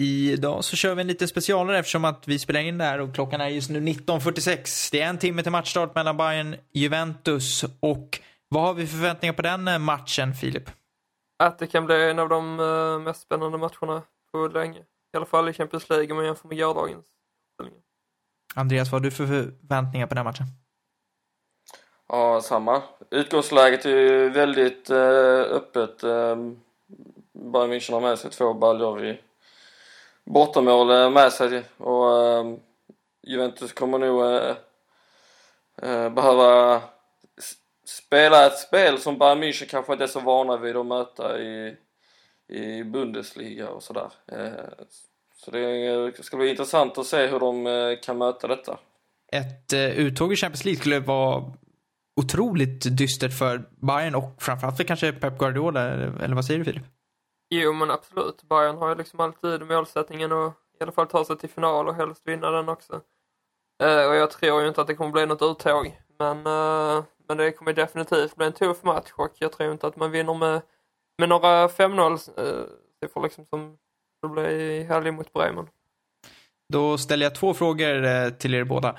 Idag så kör vi en liten specialare eftersom att vi spelar in det här och klockan är just nu 19.46. Det är en timme till matchstart mellan Bayern Juventus och vad har vi för förväntningar på den eh, matchen, Filip? Att det kan bli en av de uh, mest spännande matcherna på länge. I alla fall i Champions League om man jämför med gårdagens. Andreas, vad har du för förväntningar på den matchen? Ja, samma. Utgångsläget är ju väldigt uh, öppet. Bayern München har med sig två baljor i bortamål eh, med sig och eh, Juventus kommer nog eh, behöva spela ett spel som Bayern München kanske inte är så vana vid att möta i, i Bundesliga och sådär. Så det ska bli intressant att se hur de kan möta detta. Ett uttåg i Champions League skulle vara otroligt dystert för Bayern och framförallt för kanske Pep Guardiola, eller vad säger du Filip? Jo men absolut, Bayern har ju liksom alltid målsättningen att i alla fall ta sig till final och helst vinna den också. Uh, och jag tror ju inte att det kommer bli något uttåg, men, uh, men det kommer definitivt bli en tuff match och jag tror inte att man vinner med, med några 5-0 uh, eh, siffror liksom som det blir i helgen mot Bremen. Då ställer jag två frågor till er båda.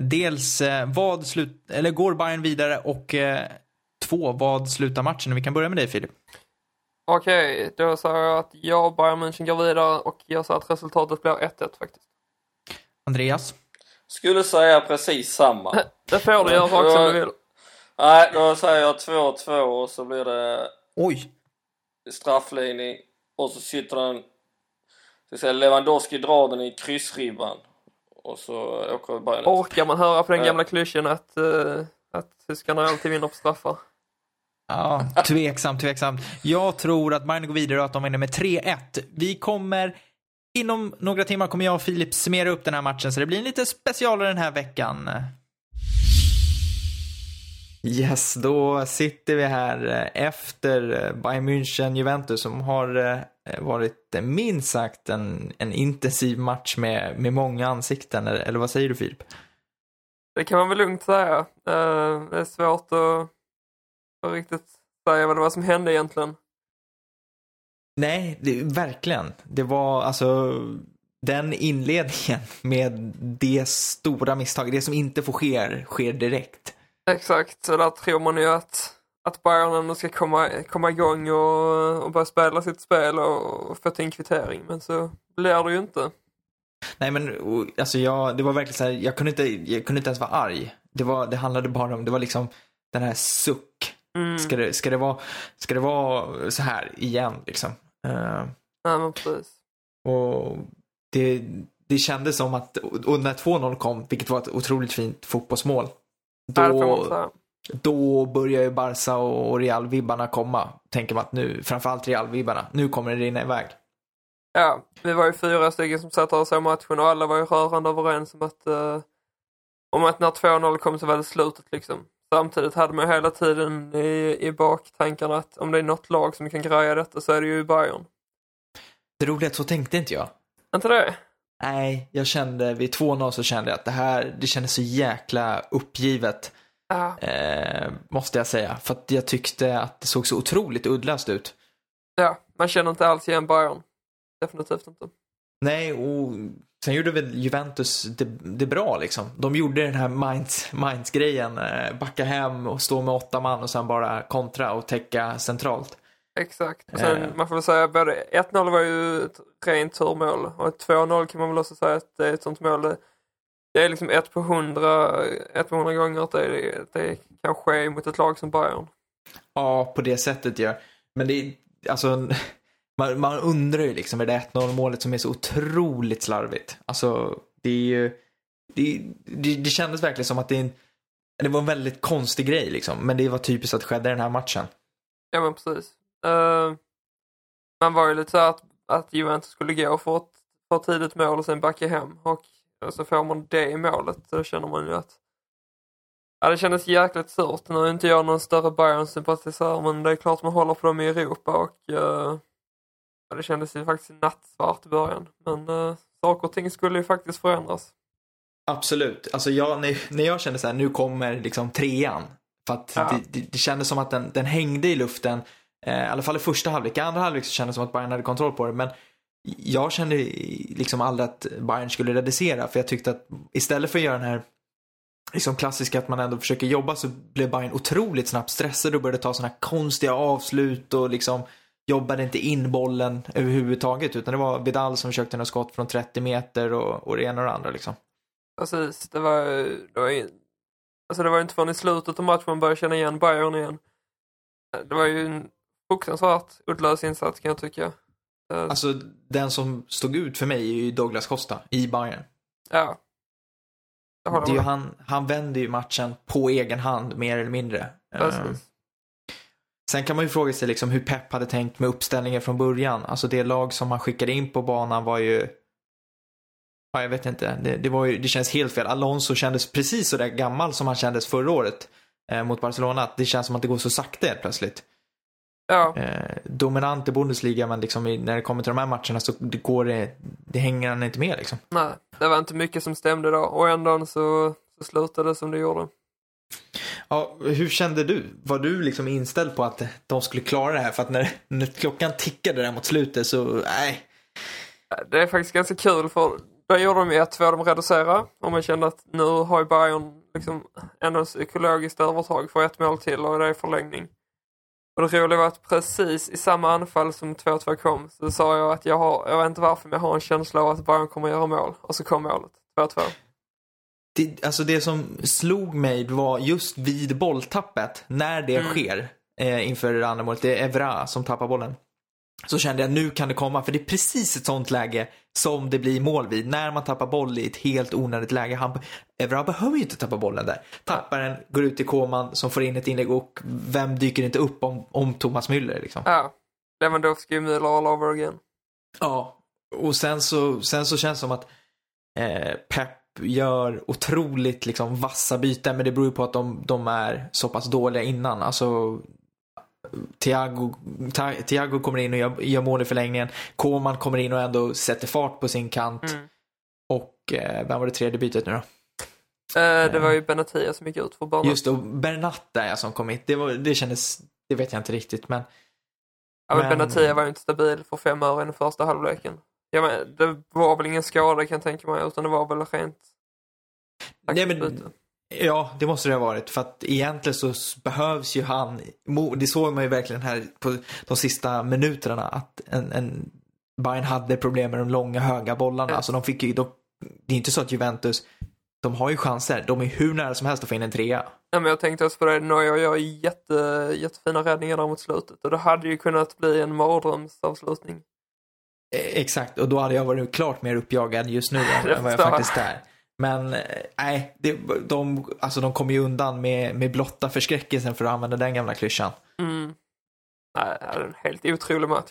Dels, vad slut, eller går Bayern vidare och två, vad slutar matchen? Vi kan börja med dig Filip. Okej, okay, då säger jag att jag och Bayern München går vidare och jag säger att resultatet blir 1-1 faktiskt. Andreas? Skulle säga precis samma. det får du göra också om du vill. Nej, då säger jag 2-2 och så blir det... Oj! Strafflinje och så sitter den... Så säga, Lewandowski drar den i kryssribban. Och så åker Bayern Orkar man höra på den gamla klyschan att, uh, att tyskarna alltid vinner på straffar? Ja, tveksamt, tveksamt. Jag tror att Bayern går vidare och att de vinner med 3-1. Vi kommer Inom några timmar kommer jag och Filip summera upp den här matchen, så det blir en lite specialare den här veckan. Yes, då sitter vi här eh, efter eh, Bayern München Juventus som har eh, varit minst sagt en, en intensiv match med, med många ansikten, eller vad säger du Filip? Det kan man väl lugnt säga. Det är svårt att riktigt säga vad det var som hände egentligen. Nej, det, verkligen. Det var alltså den inledningen med det stora misstaget, det som inte får ske, sker direkt. Exakt, så där tror man ju att, att Bayern ändå ska komma, komma igång och, och börja spela sitt spel och, och få till en kvittering, men så blir det ju inte. Nej men alltså jag, det var verkligen så här, jag kunde inte, jag kunde inte ens vara arg. Det var, det handlade bara om, det var liksom den här suck Mm. Ska, det, ska, det vara, ska det vara så här igen liksom? Uh, ja, men precis. Och det, det kändes som att, och när 2-0 kom, vilket var ett otroligt fint fotbollsmål, då, då börjar ju Barca och Real-vibbarna komma. Tänker man att nu, framförallt Real-vibbarna, nu kommer det rinna iväg. Ja, vi var ju fyra stycken som satt och såg matchen och alla var ju rörande överens om att, uh, om att när 2-0 kom så var det slutet liksom. Samtidigt hade man hela tiden i, i baktankarna att om det är något lag som kan greja detta så är det ju Bayern. Det roliga är att så tänkte inte jag. Inte det? Nej, jag kände vid 2-0 så kände jag att det här, det kändes så jäkla uppgivet. Ah. Eh, måste jag säga. För att jag tyckte att det såg så otroligt uddlöst ut. Ja, man känner inte alls igen Bayern. Definitivt inte. Nej, och sen gjorde väl Juventus det, det bra liksom. De gjorde den här Mainz, Mainz-grejen, eh, backa hem och stå med åtta man och sen bara kontra och täcka centralt. Exakt. Och sen, eh. Man får väl säga både 1-0 var ju ett rent turmål och 2-0 kan man väl också säga att det är ett sånt mål. Det, det är liksom ett på hundra, ett på hundra gånger att det, det kan ske mot ett lag som Bayern. Ja, på det sättet ja. Men det är, alltså man, man undrar ju liksom, är det 1-0 målet som är så otroligt slarvigt? Alltså, det är ju, det, det, det kändes verkligen som att det, en, det var en väldigt konstig grej liksom, men det var typiskt att det skedde i den här matchen. Ja men precis. Uh, man var ju lite så att, att Juventus skulle gå för ett, få ett tidigt mål och sen backa hem och, och så får man det i målet, då känner man ju att Ja, det kändes jäkligt surt. Nu är inte jag någon större Bayern-sympatisör men det är klart man håller på dem i Europa och uh, Ja, det kändes ju faktiskt nattsvart i början. Men uh, saker och ting skulle ju faktiskt förändras. Absolut. Alltså jag, när, när jag kände så här, nu kommer liksom trean. För att ja. det, det, det kändes som att den, den hängde i luften. Eh, I alla fall i första halvlek. I andra halvlek så kändes det som att Bayern hade kontroll på det. Men jag kände liksom aldrig att Bayern skulle reducera för jag tyckte att istället för att göra den här liksom klassiska att man ändå försöker jobba så blev Bayern otroligt snabbt stressad och började ta sådana här konstiga avslut och liksom jobbade inte in bollen överhuvudtaget utan det var Vidal som försökte några skott från 30 meter och, och det ena och det andra liksom. Precis, det var, det var, alltså det var inte förrän i slutet av matchen man började känna igen Bayern igen. Det var ju en fruktansvärt uddlös insats kan jag tycka. Alltså den som stod ut för mig är ju Douglas Costa i Bayern. Ja. Det är han, han vänder ju matchen på egen hand mer eller mindre. Precis. Sen kan man ju fråga sig liksom hur Pep hade tänkt med uppställningen från början. Alltså det lag som han skickade in på banan var ju Ja, jag vet inte. Det, det, var ju, det känns helt fel. Alonso kändes precis så där gammal som han kändes förra året eh, mot Barcelona. Det känns som att det går så sakta helt plötsligt. Ja. Eh, dominant i Bundesliga men liksom när det kommer till de här matcherna så det går det, det hänger han inte med liksom. Nej, det var inte mycket som stämde då och ändå så, så slutade det som det gjorde. Ja, hur kände du? Var du liksom inställd på att de skulle klara det här? För att när, när klockan tickade där mot slutet så, nej. Det är faktiskt ganska kul för då gjorde de ju ett, två de reducerade och man kände att nu har ju Bayern liksom ändå psykologiskt övertag för ett mål till och det är förlängning. Och det roliga var att precis i samma anfall som 2-2 kom så sa jag att jag har, jag vet inte varför men jag har en känsla av att Bayern kommer att göra mål. Och så kom målet, 2-2. Det, alltså det som slog mig var just vid bolltappet, när det mm. sker eh, inför det andra målet, det är Evra som tappar bollen. Så kände jag nu kan det komma, för det är precis ett sånt läge som det blir mål vid. När man tappar boll i ett helt onödigt läge. Han, Evra behöver ju inte tappa bollen där. Tappar den, går ut till Koman som får in ett inlägg och vem dyker inte upp om, om Thomas Müller liksom? Ja, Lewandowski Müller all over again. Ja, och sen så, sen så känns det som att eh, Pep gör otroligt liksom vassa byten men det beror ju på att de, de är så pass dåliga innan. Alltså Thiago, Thiago kommer in och gör, gör mål i förlängningen. Koman kommer in och ändå sätter fart på sin kant. Mm. Och eh, vem var det tredje bytet nu då? Eh, det var ju Benatia som gick ut för banan. Just det, och Bernat där som kom hit. Det, var, det kändes, det vet jag inte riktigt men. Ja men, men... Benatia var ju inte stabil för fem öre i den första halvleken. Ja, men, det var väl ingen skada kan jag tänka mig utan det var väl rent Nej, men, Ja, det måste det ha varit. För att egentligen så behövs ju han. Det såg man ju verkligen här på de sista minuterna att en, en Bayern hade problem med de långa höga bollarna. Ja. Alltså de fick ju, de, det är inte så att Juventus, de har ju chanser. De är hur nära som helst att få in en trea. Ja, men jag tänkte också på det, Neuer gör jätte, jättefina räddningar där mot slutet och det hade ju kunnat bli en mardrömsavslutning. Eh, exakt, och då hade jag varit klart mer uppjagad just nu än vad jag faktiskt är. Men eh, nej, det, de, alltså de kommer ju undan med, med blotta förskräckelsen för att använda den gamla klyschan. Mm. Nej, det är en helt otrolig match.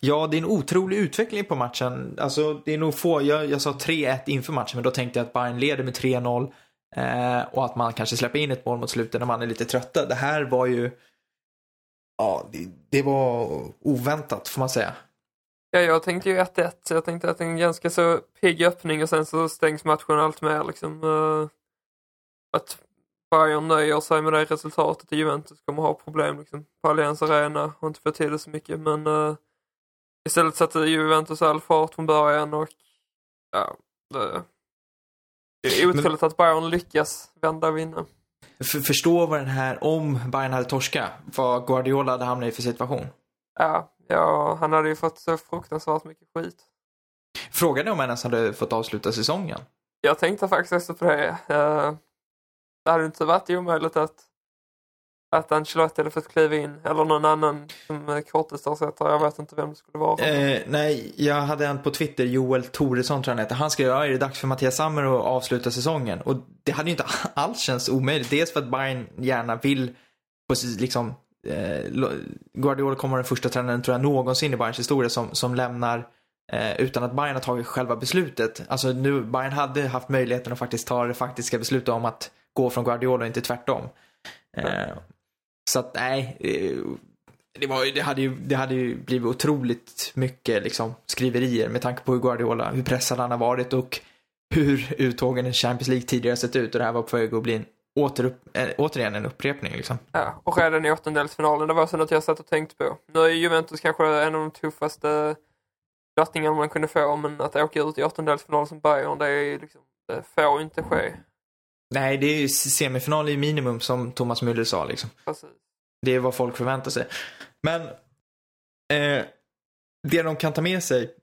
Ja, det är en otrolig utveckling på matchen. Alltså, det är nog få, jag, jag sa 3-1 inför matchen, men då tänkte jag att Bayern leder med 3-0 eh, och att man kanske släpper in ett mål mot slutet när man är lite trötta. Det här var ju, ja, det, det var oväntat får man säga. Ja, jag tänkte ju 1-1. Jag tänkte att det är en ganska så pigg öppning och sen så stängs matchen allt mer liksom. Uh, att Bayern nöjer sig med det resultatet och Juventus kommer ha problem liksom, på Allianz Arena och inte få till det så mycket. Men uh, istället satte Juventus all fart från början och ja, det, det är otroligt att Bayern lyckas vända och vinna. För, förstå vad den här, om Bayern hade torska, vad Guardiola hade hamnat i för situation. Ja, Ja, han hade ju fått så fruktansvärt mycket skit. Frågan är om han ens hade fått avsluta säsongen. Jag tänkte faktiskt också på det. Det hade inte varit omöjligt att, att Ancelotti hade fått kliva in eller någon annan som kortdistansersättare. Jag vet inte vem det skulle vara. Eh, nej, jag hade en på Twitter, Joel Toresson tror jag han heter. Han skrev, är det dags för Mattias Sammer att avsluta säsongen? Och det hade ju inte alls känts omöjligt. Dels för att Bayern gärna vill liksom eh, Guardiola kommer vara den första tränaren tror jag någonsin i Bayerns historia som, som lämnar eh, utan att Bayern har tagit själva beslutet. Alltså nu, Bayern hade haft möjligheten att faktiskt ta det faktiska beslutet om att gå från Guardiola och inte tvärtom. Eh, så att nej, eh, det, var, det, hade ju, det hade ju blivit otroligt mycket liksom, skriverier med tanke på hur Guardiola, hur pressad han har varit och hur uttågen i Champions League tidigare sett ut och det här var på väg att bli en återupp, äh, återigen en upprepning liksom. Ja, och redan i åttondelsfinalen, det var så något jag satt och tänkte på. Nu är Juventus kanske en av de tuffaste lottningar man kunde få, men att åka ut i åttondelsfinal som Bayern, det, är liksom, det får inte ske. Nej, det är ju semifinal i minimum som Thomas Müller sa liksom. Precis. Det är vad folk förväntar sig. Men eh, det de kan ta med sig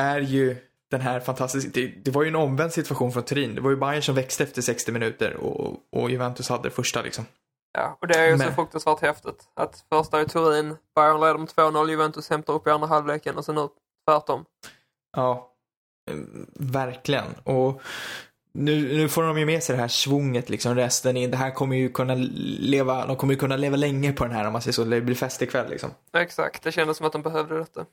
är ju den här fantastiska, det, det var ju en omvänd situation från Turin. Det var ju Bayern som växte efter 60 minuter och, och Juventus hade första liksom. Ja, och det är ju så Men- fruktansvärt häftigt. Att första i Turin, Bayern leder med 2-0, Juventus hämtar upp i andra halvleken och sen nu tvärtom. Ja, eh, verkligen. Och nu, nu får de ju med sig det här svunget liksom resten in. Det här kommer ju kunna leva, de kommer ju kunna leva länge på den här om man säger så. Det blir fest ikväll liksom. Exakt, det kändes som att de behövde detta.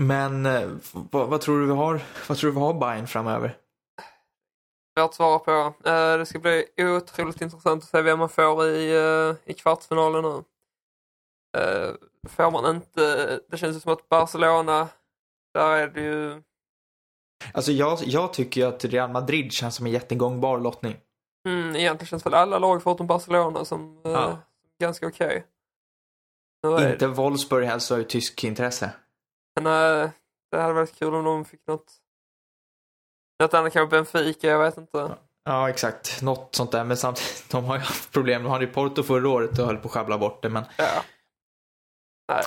Men eh, vad, vad tror du vi har, vad tror du vi har Bayern framöver? Svårt att svara på. Eh, Det ska bli otroligt intressant att se vem man får i, eh, i kvartsfinalen nu. Får man inte, det känns ju som att Barcelona, där är det ju, Alltså jag, jag tycker ju att Real Madrid känns som en jättegångbar lottning. mm, egentligen känns väl alla lag förutom Barcelona som Ja. ganska okej. Är Inte Wolfsburg helst har ju tysk intresse. Men eh, det hade varit kul om de fick något, något annat, kanske Benfica, jag vet inte. Ja, exakt. Något sånt där. Men samtidigt, de har ju haft problem. De hade ju Porto förra året och höll på att sjabbla bort det. Men, Ja. Nej,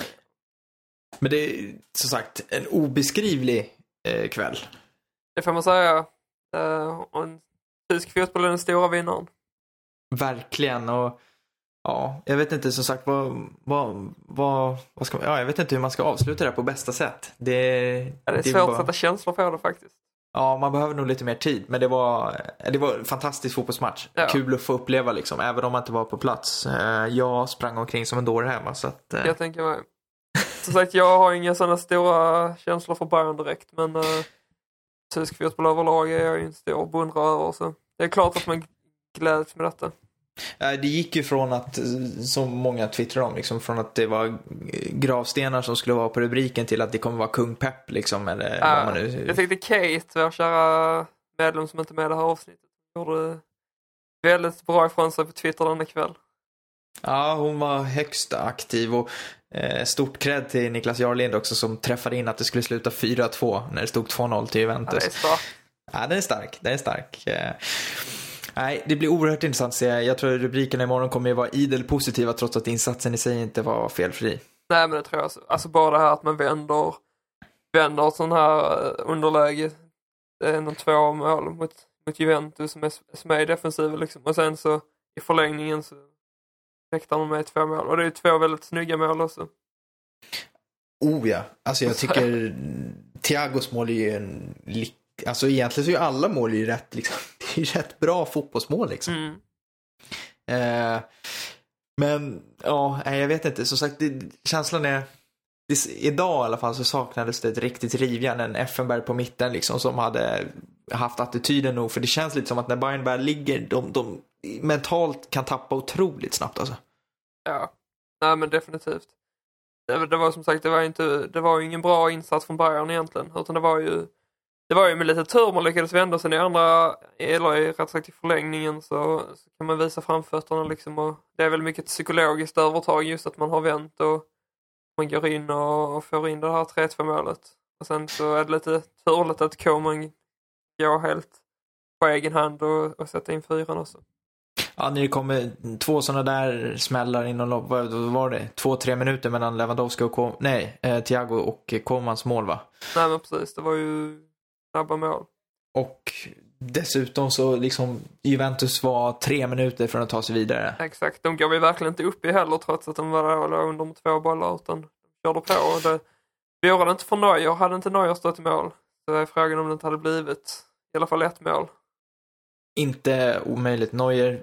men det är som sagt en obeskrivlig eh, kväll. det får man säga. Eh, och en tysk fotboll är den stora vinnaren. Verkligen. Och ja, jag vet inte som sagt vad, vad, vad, vad ska man, ja, jag vet inte hur man ska avsluta det här på bästa sätt. Det, Ja, det är det svårt var- att sätta känslor på det faktiskt. Ja, man behöver nog lite mer tid. Men det var, det var en fantastisk fotbollsmatch. Ja. Kul att få uppleva liksom, även om man inte var på plats. Eh, Jag sprang omkring som en dåre hemma. Så att, eh, Jag tänker mig. Som sagt, jag har inga sådana stora känslor för Bayern direkt, men uh, tysk fotboll överlag är jag ju en stor beundrare över. Så det är klart att man gläds med detta. Eh, Det gick ju från att, som många twittrar om, liksom, från att det var gravstenar som skulle vara på rubriken till att det kommer vara kung Pep liksom, eller Ja, vad man nu... Jag tyckte Kate, vår kära medlem som inte är med i det här avsnittet, gjorde väldigt bra ifrån sig på Twitter denna kväll. Ja, hon var högst aktiv och eh, stort cred till Niklas Jarlind också som träffade in att det skulle sluta 4-2 när det stod 2-0 till Ja, det Juventus. är starkt. Ja, den är stark. Den är stark. Eh, nej, det blir oerhört intressant att se. Jag tror rubrikerna imorgon kommer ju vara idel positiva trots att insatsen i sig inte var felfri. Nej men det tror jag. Alltså, alltså bara det här att man vänder, vänder ett sån här eh, underläge, en och två mål mot, mot Juventus som är, som är i defensiven liksom. Och sen så i förlängningen så väktar man med två mål. Och det är ju två väldigt snygga mål också. Oh ja. Alltså jag tycker Thiagos mål är ju en... Alltså egentligen så är ju alla mål ju rätt liksom. Det är rätt bra fotbollsmål liksom. Mm. Eh, men ja, jag vet inte. Som sagt, det, känslan är... Det, idag i alla fall så saknades det ett riktigt rivjärn. En Effenberg på mitten liksom som hade haft attityden nog. För det känns lite som att när Bayern väl ligger, de, de mentalt kan tappa otroligt snabbt alltså. Ja, nej men definitivt. Det, det var som sagt, det var, inte, det var ju ingen bra insats från Bayern egentligen. Utan det var ju, det var ju med lite tur man lyckades vända. Sen i andra, eller i, rätt sagt i förlängningen så, så kan man visa framfötterna liksom. Och det är väl mycket psykologiskt övertag just att man har vänt och man går in och, och får in det här 3-2 målet. Och sen så är det lite turligt att Koman går helt på egen hand och, och sätta in fyran också. Ja, när det kommer två sådana där smällar inom lopp, vad vad var det? Två, tre minuter mellan Lewandowski och Kom, nej, eh, Thiago och Komans mål va? Nej men precis, det var ju snabba mål. Och dessutom så liksom Juventus var tre minuter från att ta sig vidare. Exakt, de gav ju verkligen inte upp i heller trots att de var där under med två bollar utan de körde på. Och det, vore det inte för Neuer, hade inte Neuer stått i mål så är frågan om det inte hade blivit i alla fall ett mål. Inte omöjligt. Neuer,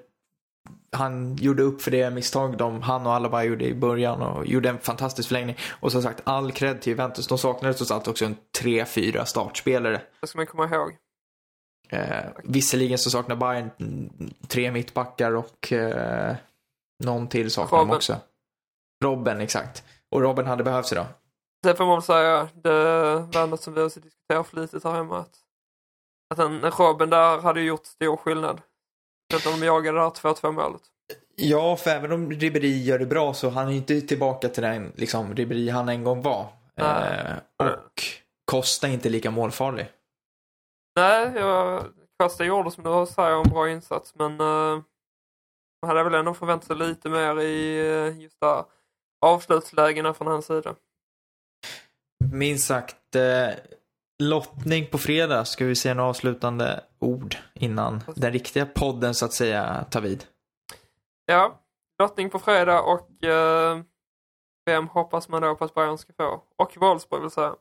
han gjorde upp för det misstag de, han och Alaba gjorde i början och gjorde en fantastisk förlängning. Och som sagt, all cred till Juventus. De saknade trots allt också en 3-4 startspelare. Det ska man komma ihåg. Eh, visserligen så saknar Bayern tre mittbackar och eh, någon till saknar de också. Robben, exakt. Och Robben hade behövts idag. Sen får man väl säga, det var något som vi också diskuterar flitigt här hemma att, att en, en Robben där hade gjort stor skillnad. Att de det här 2-2 målet. Ja, för även om Ribéry gör det bra så han är inte tillbaka till den liksom, Ribéry han en gång var. Eh, och Costa är inte lika målfarlig. Nej, jag, Costa gjorde som du säger en bra insats men man hade väl ändå förväntat sig lite mer i uh, just där avslutslägena från hans sida. Minst sagt, eh, lottning på fredag. Ska vi se några avslutande ord innan den riktiga podden så att säga tar vid? Ja, lottning på fredag och eh, vem hoppas man då på att Bayern ska få? Och Wolfsburg vill säga.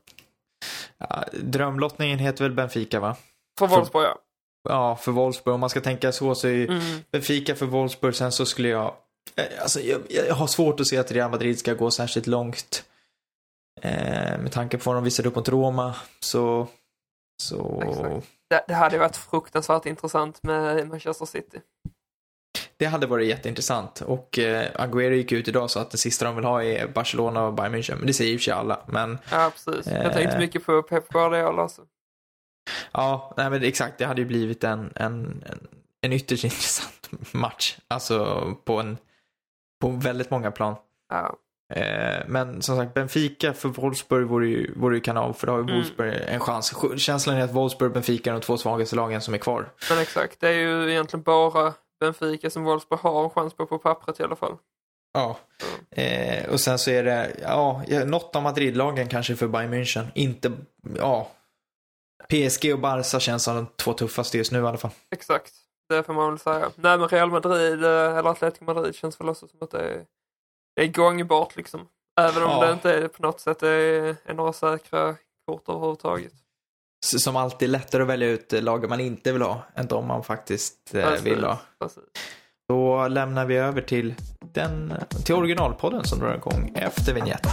Ja, drömlottningen heter väl Benfica va? För Wolfsburg ja. Ja, för Wolfsburg. Om man ska tänka så så är ju Mm. Benfica för Wolfsburg. Sen så skulle jag... eh, Alltså jag, jag har svårt att se att Real Madrid ska gå särskilt långt. Eh, med tanke på vad de visade upp mot Roma så... Så... Exakt. Det, det hade varit fruktansvärt intressant med Manchester City. Det hade varit jätteintressant. Och eh, Agüero gick ut idag och sa att det sista de vill ha är Barcelona och Bayern München. Men det säger ju sig alla. Men Ja, precis. Jag Eh. tänkte mycket på Pep Guardiola alltså. ja, nej, men exakt. Det hade ju blivit en, en, en, en ytterst intressant match. Alltså på en... På väldigt många plan. Ja. Eh, men som sagt, Benfica för Wolfsburg vore ju, vore ju kanon, för då har ju Mm. Wolfsburg en chans. Känslan är att Wolfsburg och Benfica är de två svagaste lagen som är kvar. Men exakt, det är ju egentligen bara Benfica som Wolfsburg har en chans på på pappret i alla fall. Ja. Eh, och sen så är det, ja, ja, något av Madrid-lagen kanske för Bayern München. Inte, ja. PSG och Barca känns som de två tuffaste just nu i alla fall. Exakt, det får man väl säga. Nej men Real Madrid eh, eller Atletico Madrid känns väl också som att det är, det är gångbart liksom. Även om Ja. det inte är på något sätt är, är några säkra kort överhuvudtaget. Som alltid lättare att välja ut eh, lagen man inte vill ha än de man faktiskt eh, Precis, vill ha. precis. Då lämnar vi över till, den, till originalpodden som drar igång efter vignetten.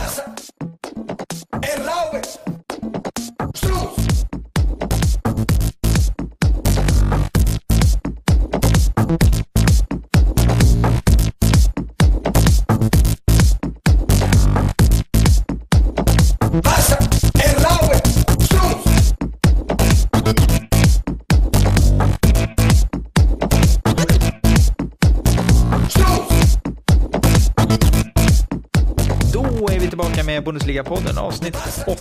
Bundesliga-podden, avsnitt 8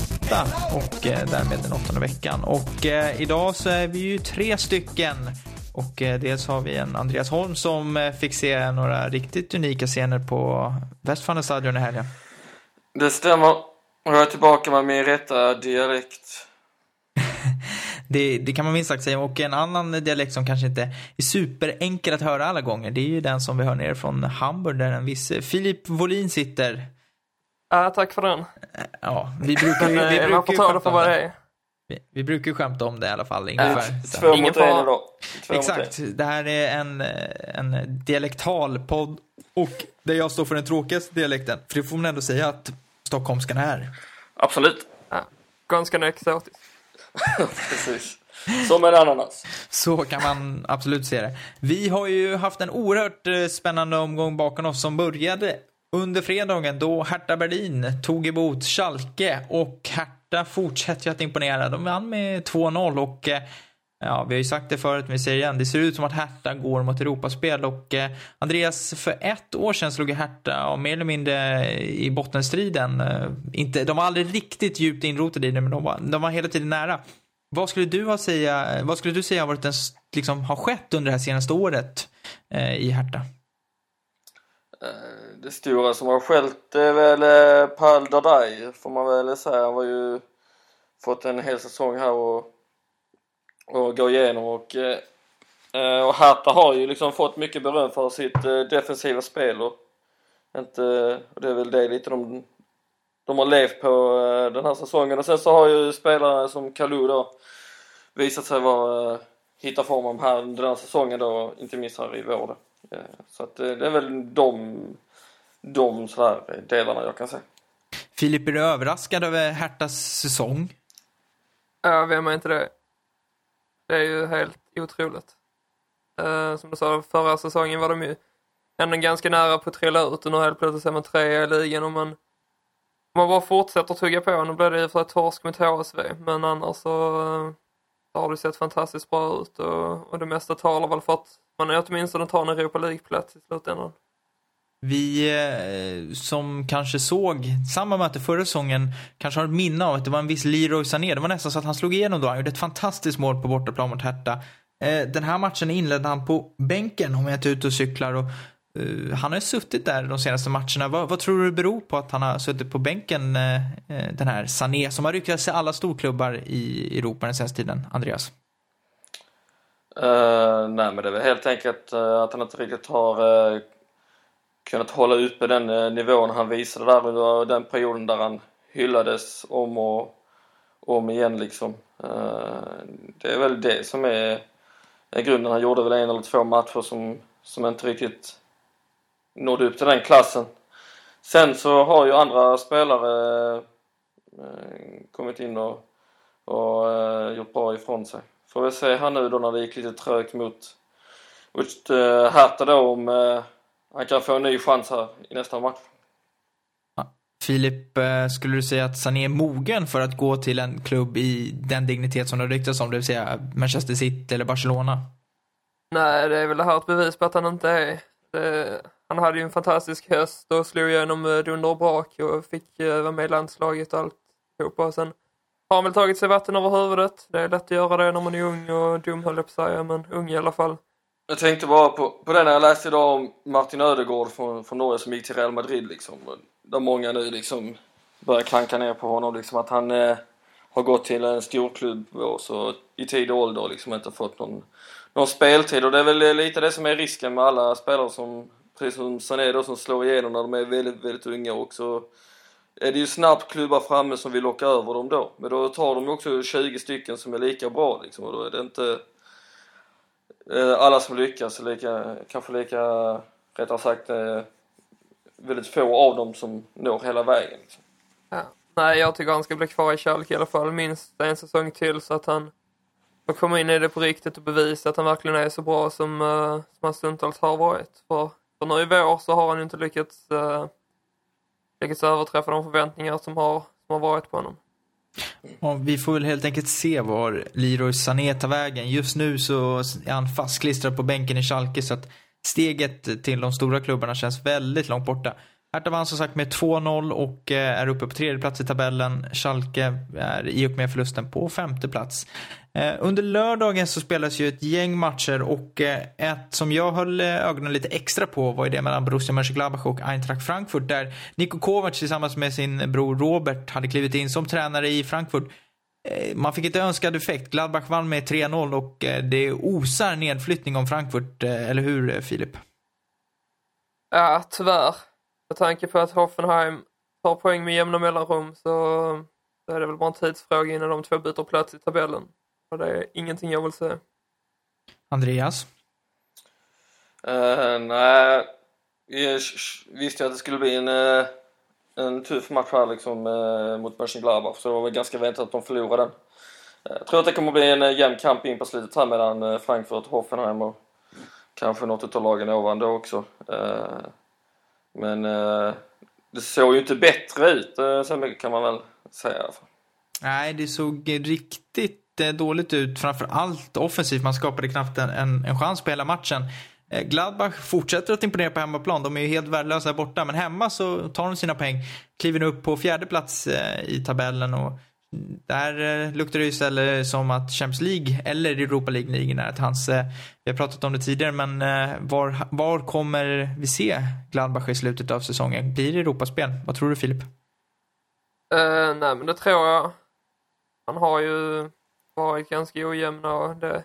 och eh, därmed den åttonde veckan. Och eh, idag så är vi ju tre stycken. Och eh, dels har vi en Andreas Holm som fick se några riktigt unika scener på Westfalenstadion i helgen. Det stämmer. Jag är tillbaka med min rätta dialekt. Det, det kan man minst sagt säga. Och en annan dialekt som kanske inte är superenkel att höra alla gånger, det är ju den som vi hör ner från Hamburg där en viss Filip Wolin sitter. Ja, tack för den. Ja, vi brukar ju, Men vi eh, brukar man får ju ta det skämta för om vad det. Vi, vi brukar ju skämta om det i alla fall, ungefär. Så. Två Ingen mot en idag. Två mot Exakt, en. det här är en, eh, en dialektal podd och där jag står för den tråkigaste dialekten. För det får man ändå säga att stockholmskan är. Absolut. Ja, ganska exotiskt. Precis. Som en ananas. Så kan man absolut se det. Vi har ju haft en oerhört eh, spännande omgång bakom oss som började under fredagen då Hertha Berlin tog emot Schalke och Hertha fortsätter ju att imponera. De vann med 2-0 och eh, Ja, vi har ju sagt det förut, men vi säger det igen. Det ser ut som att Hertha går mot Europaspel och eh, Andreas, för ett år sedan slog ju Hertha ja, mer eller mindre i bottenstriden. Eh, inte, de var aldrig riktigt djupt inrotade i det, men de var, de var hela tiden nära. Vad skulle du ha säga, vad skulle du säga har varit en, liksom, har skett under det här senaste året eh, i Hertha? Eh, det stora som har skällt är väl eh, Pal Dardai får man väl säga. Han har ju fått en hel säsong här och, och gå igenom och, eh, eh och Hata har ju liksom fått mycket beröm för sitt eh, defensiva spel och inte, och det är väl det lite de, de har levt på eh, den här säsongen och sen så har ju spelare som Kalou då visat sig vara eh, hitta formen här den här säsongen då, inte minst här i vår då. Så att det är väl de, de sådär delarna jag kan säga. Filip, är du överraskad över Herthas säsong? Ja, vem är inte det? Det är ju helt otroligt. Eh, som du sa, förra säsongen var de ju ändå ganska nära på att trilla ut och nu helt plötsligt är man trea i ligan och man, om man bara fortsätter tugga på, nu blir det ju för ett torsk mot HSV, men annars så, så har det sett fantastiskt bra ut och, och det mesta talar väl för att man åtminstone tar en Europa League-plats i slutändan. Vi eh, som kanske såg samma möte förra säsongen kanske har ett minne av att det var en viss Leroy Sané. Det var nästan så att han slog igenom då. Han gjorde ett fantastiskt mål på bortaplan mot Hertha. Eh, den här matchen inledde han på bänken om jag inte är ute och cyklar. Och, eh, han har ju suttit där de senaste matcherna. Vad, vad tror du det beror på att han har suttit på bänken, den här Sané, som har ryktats i alla storklubbar i Europa den senaste tiden? Andreas? Uh, nej men det är väl helt enkelt uh, att han inte riktigt har uh, kunnat hålla uppe den eh, nivån han visade där under den perioden där han hyllades om och om igen liksom. Eh, det är väl det som är, är grunden. Han gjorde väl en eller två matcher som, som inte riktigt nådde upp till den klassen. Sen så har ju andra spelare eh, kommit in och, och gjort bra ifrån sig. Får vi se här nu då när det gick lite trögt mot, mot Hertha då om han kan få en ny chans här i nästa match. Filip, uh, skulle du säga att Sané är mogen för att gå till en klubb i den dignitet som det ryktas om, det vill säga Manchester City eller Barcelona? Nej, det är väl det här ett bevis på att han inte är. Det, han hade ju en fantastisk höst och slog igenom dunder och brak och fick vara med i landslaget och alltihopa. Sen har han väl tagit sig vatten över huvudet. Det är lätt att göra det när man är ung och dum höll jag på att säga, men ung i alla fall. Jag tänkte bara på, på det när jag läste idag om Martin Ödegård från, från Norge som gick till Real Madrid liksom. Där många nu liksom börjar klanka ner på honom liksom att han eh, har gått till en storklubb och så i tidig ålder liksom inte fått någon, någon speltid och det är väl eh, lite det som är risken med alla spelare som precis som Sané då som slår igenom när de är väldigt, väldigt unga också är det ju snabbt klubbar framme som vill locka över dem då. Men då tar de också 20 stycken som är lika bra liksom och då är det inte Eh, alla som lyckas, lika, kanske lika, rättare sagt, eh, väldigt få av dem som når hela vägen. Liksom. Ja. Nej, jag tycker han ska bli kvar i Schalke i alla fall, minst en säsong till så att han får komma in i det på riktigt och bevisa att han verkligen är så bra som, uh, som han stundtals har varit. För, för nu i vår så har han ju inte lyckats uh, lyckats överträffa de förväntningar som har, som har varit på honom. Och vi får väl helt enkelt se var Leroy Sané tar vägen. Just nu så är han fastklistrad på bänken i Schalke så att steget till de stora klubbarna känns väldigt långt borta. Hertha vann som sagt med 2-0 och eh, är uppe på tredje plats i tabellen. Schalke är i och med förlusten på femte plats. Eh, under lördagen så spelas ju ett gäng matcher och eh, ett som jag höll eh, ögonen lite extra på var ju det mellan Borussia Mönchengladbach och Eintracht Frankfurt där Niko Kovac tillsammans med sin bror Robert hade klivit in som tränare i Frankfurt. Man fick inte önskad effekt. Gladbach vann med 3-0 och det osar nedflyttning om Frankfurt, eller hur Filip? Ja, tyvärr. Med tanke på att Hoffenheim tar poäng med jämna mellanrum så är det väl bara en tidsfråga innan de två byter plats i tabellen. Och det är ingenting jag vill se. Andreas? Uh, nej, jag visste att det skulle bli en, uh, en tuff match här liksom uh, mot Mönchengladbach så det var väl ganska väntat att de förlorade den. Jag tror att det kommer bli en jämn kamp in på slutet här mellan Frankfurt, Hoffenheim och kanske något av lagen ovan då också. Men eh, det såg ju inte bättre ut, eh, så mycket kan man väl säga. Nej, det såg riktigt eh, dåligt ut. Framför allt offensivt. Man skapade knappt en, en, en chans på hela matchen. Eh, Gladbach fortsätter att imponera på hemmaplan. De är ju helt värdelösa borta. Men hemma så tar de sina poäng. Kliver nu upp på fjärde plats eh, i tabellen och där eh, luktar det istället som att Champions League eller Europa League ligger nära till hans. Vi har pratat om det tidigare, men var, var kommer vi se Gladbach i slutet av säsongen? Blir det Europaspel? Vad tror du Filip? Uh, nej, men det tror jag. Han har ju varit ganska ojämn och det,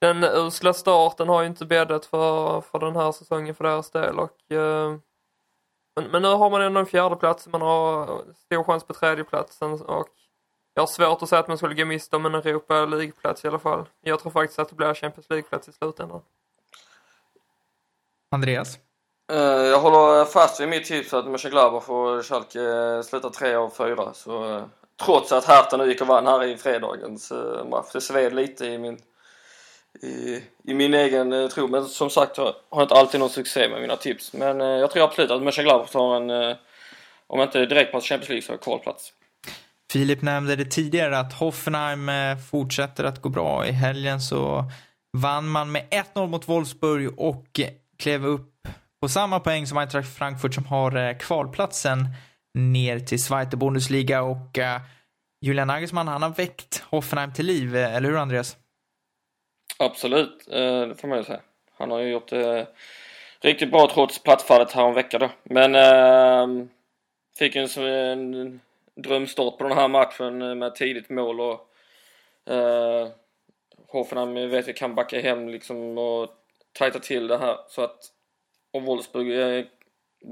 den usla starten har ju inte bäddat för, för den här säsongen för deras del och uh, men, men nu har man ändå en fjärde plats, man har stor chans på tredjeplatsen och jag har svårt att säga att man skulle gå miste om en Europa League-plats i alla fall. Jag tror faktiskt att det blir Champions League-plats i slutändan. Andreas? Uh, jag håller fast vid mitt tips att Mönchengladbach och Schalke uh, slutar tre av fyra. Så, uh, trots att Hertha nu gick och vann här i fredagens eh, match. Det sved lite i min, i, i min egen eh, tro. Men som sagt har jag inte alltid någon succé med mina tips. Men eh, jag tror absolut att Mönchengladbach tar en, om inte direkt på Champions League så kvalplats. Filip nämnde det tidigare att Hoffenheim fortsätter att gå bra. I helgen så vann man med 1-0 mot Wolfsburg och klev upp på samma poäng som Eintracht Frankfurt som har kvalplatsen ner till Zweite Bundesliga och eh, Julian Nagelsmann, han har väckt Hoffenheim till liv, eh, eller hur Andreas? Absolut, eh, det får man ju säga. Han har ju gjort det riktigt bra trots plattfallet här då. Men eh, fick en, en drömstart på den här matchen med tidigt mål och eh, Hoffenheim vet vi kan backa hem liksom och tajta till det här så att och Wolfsburg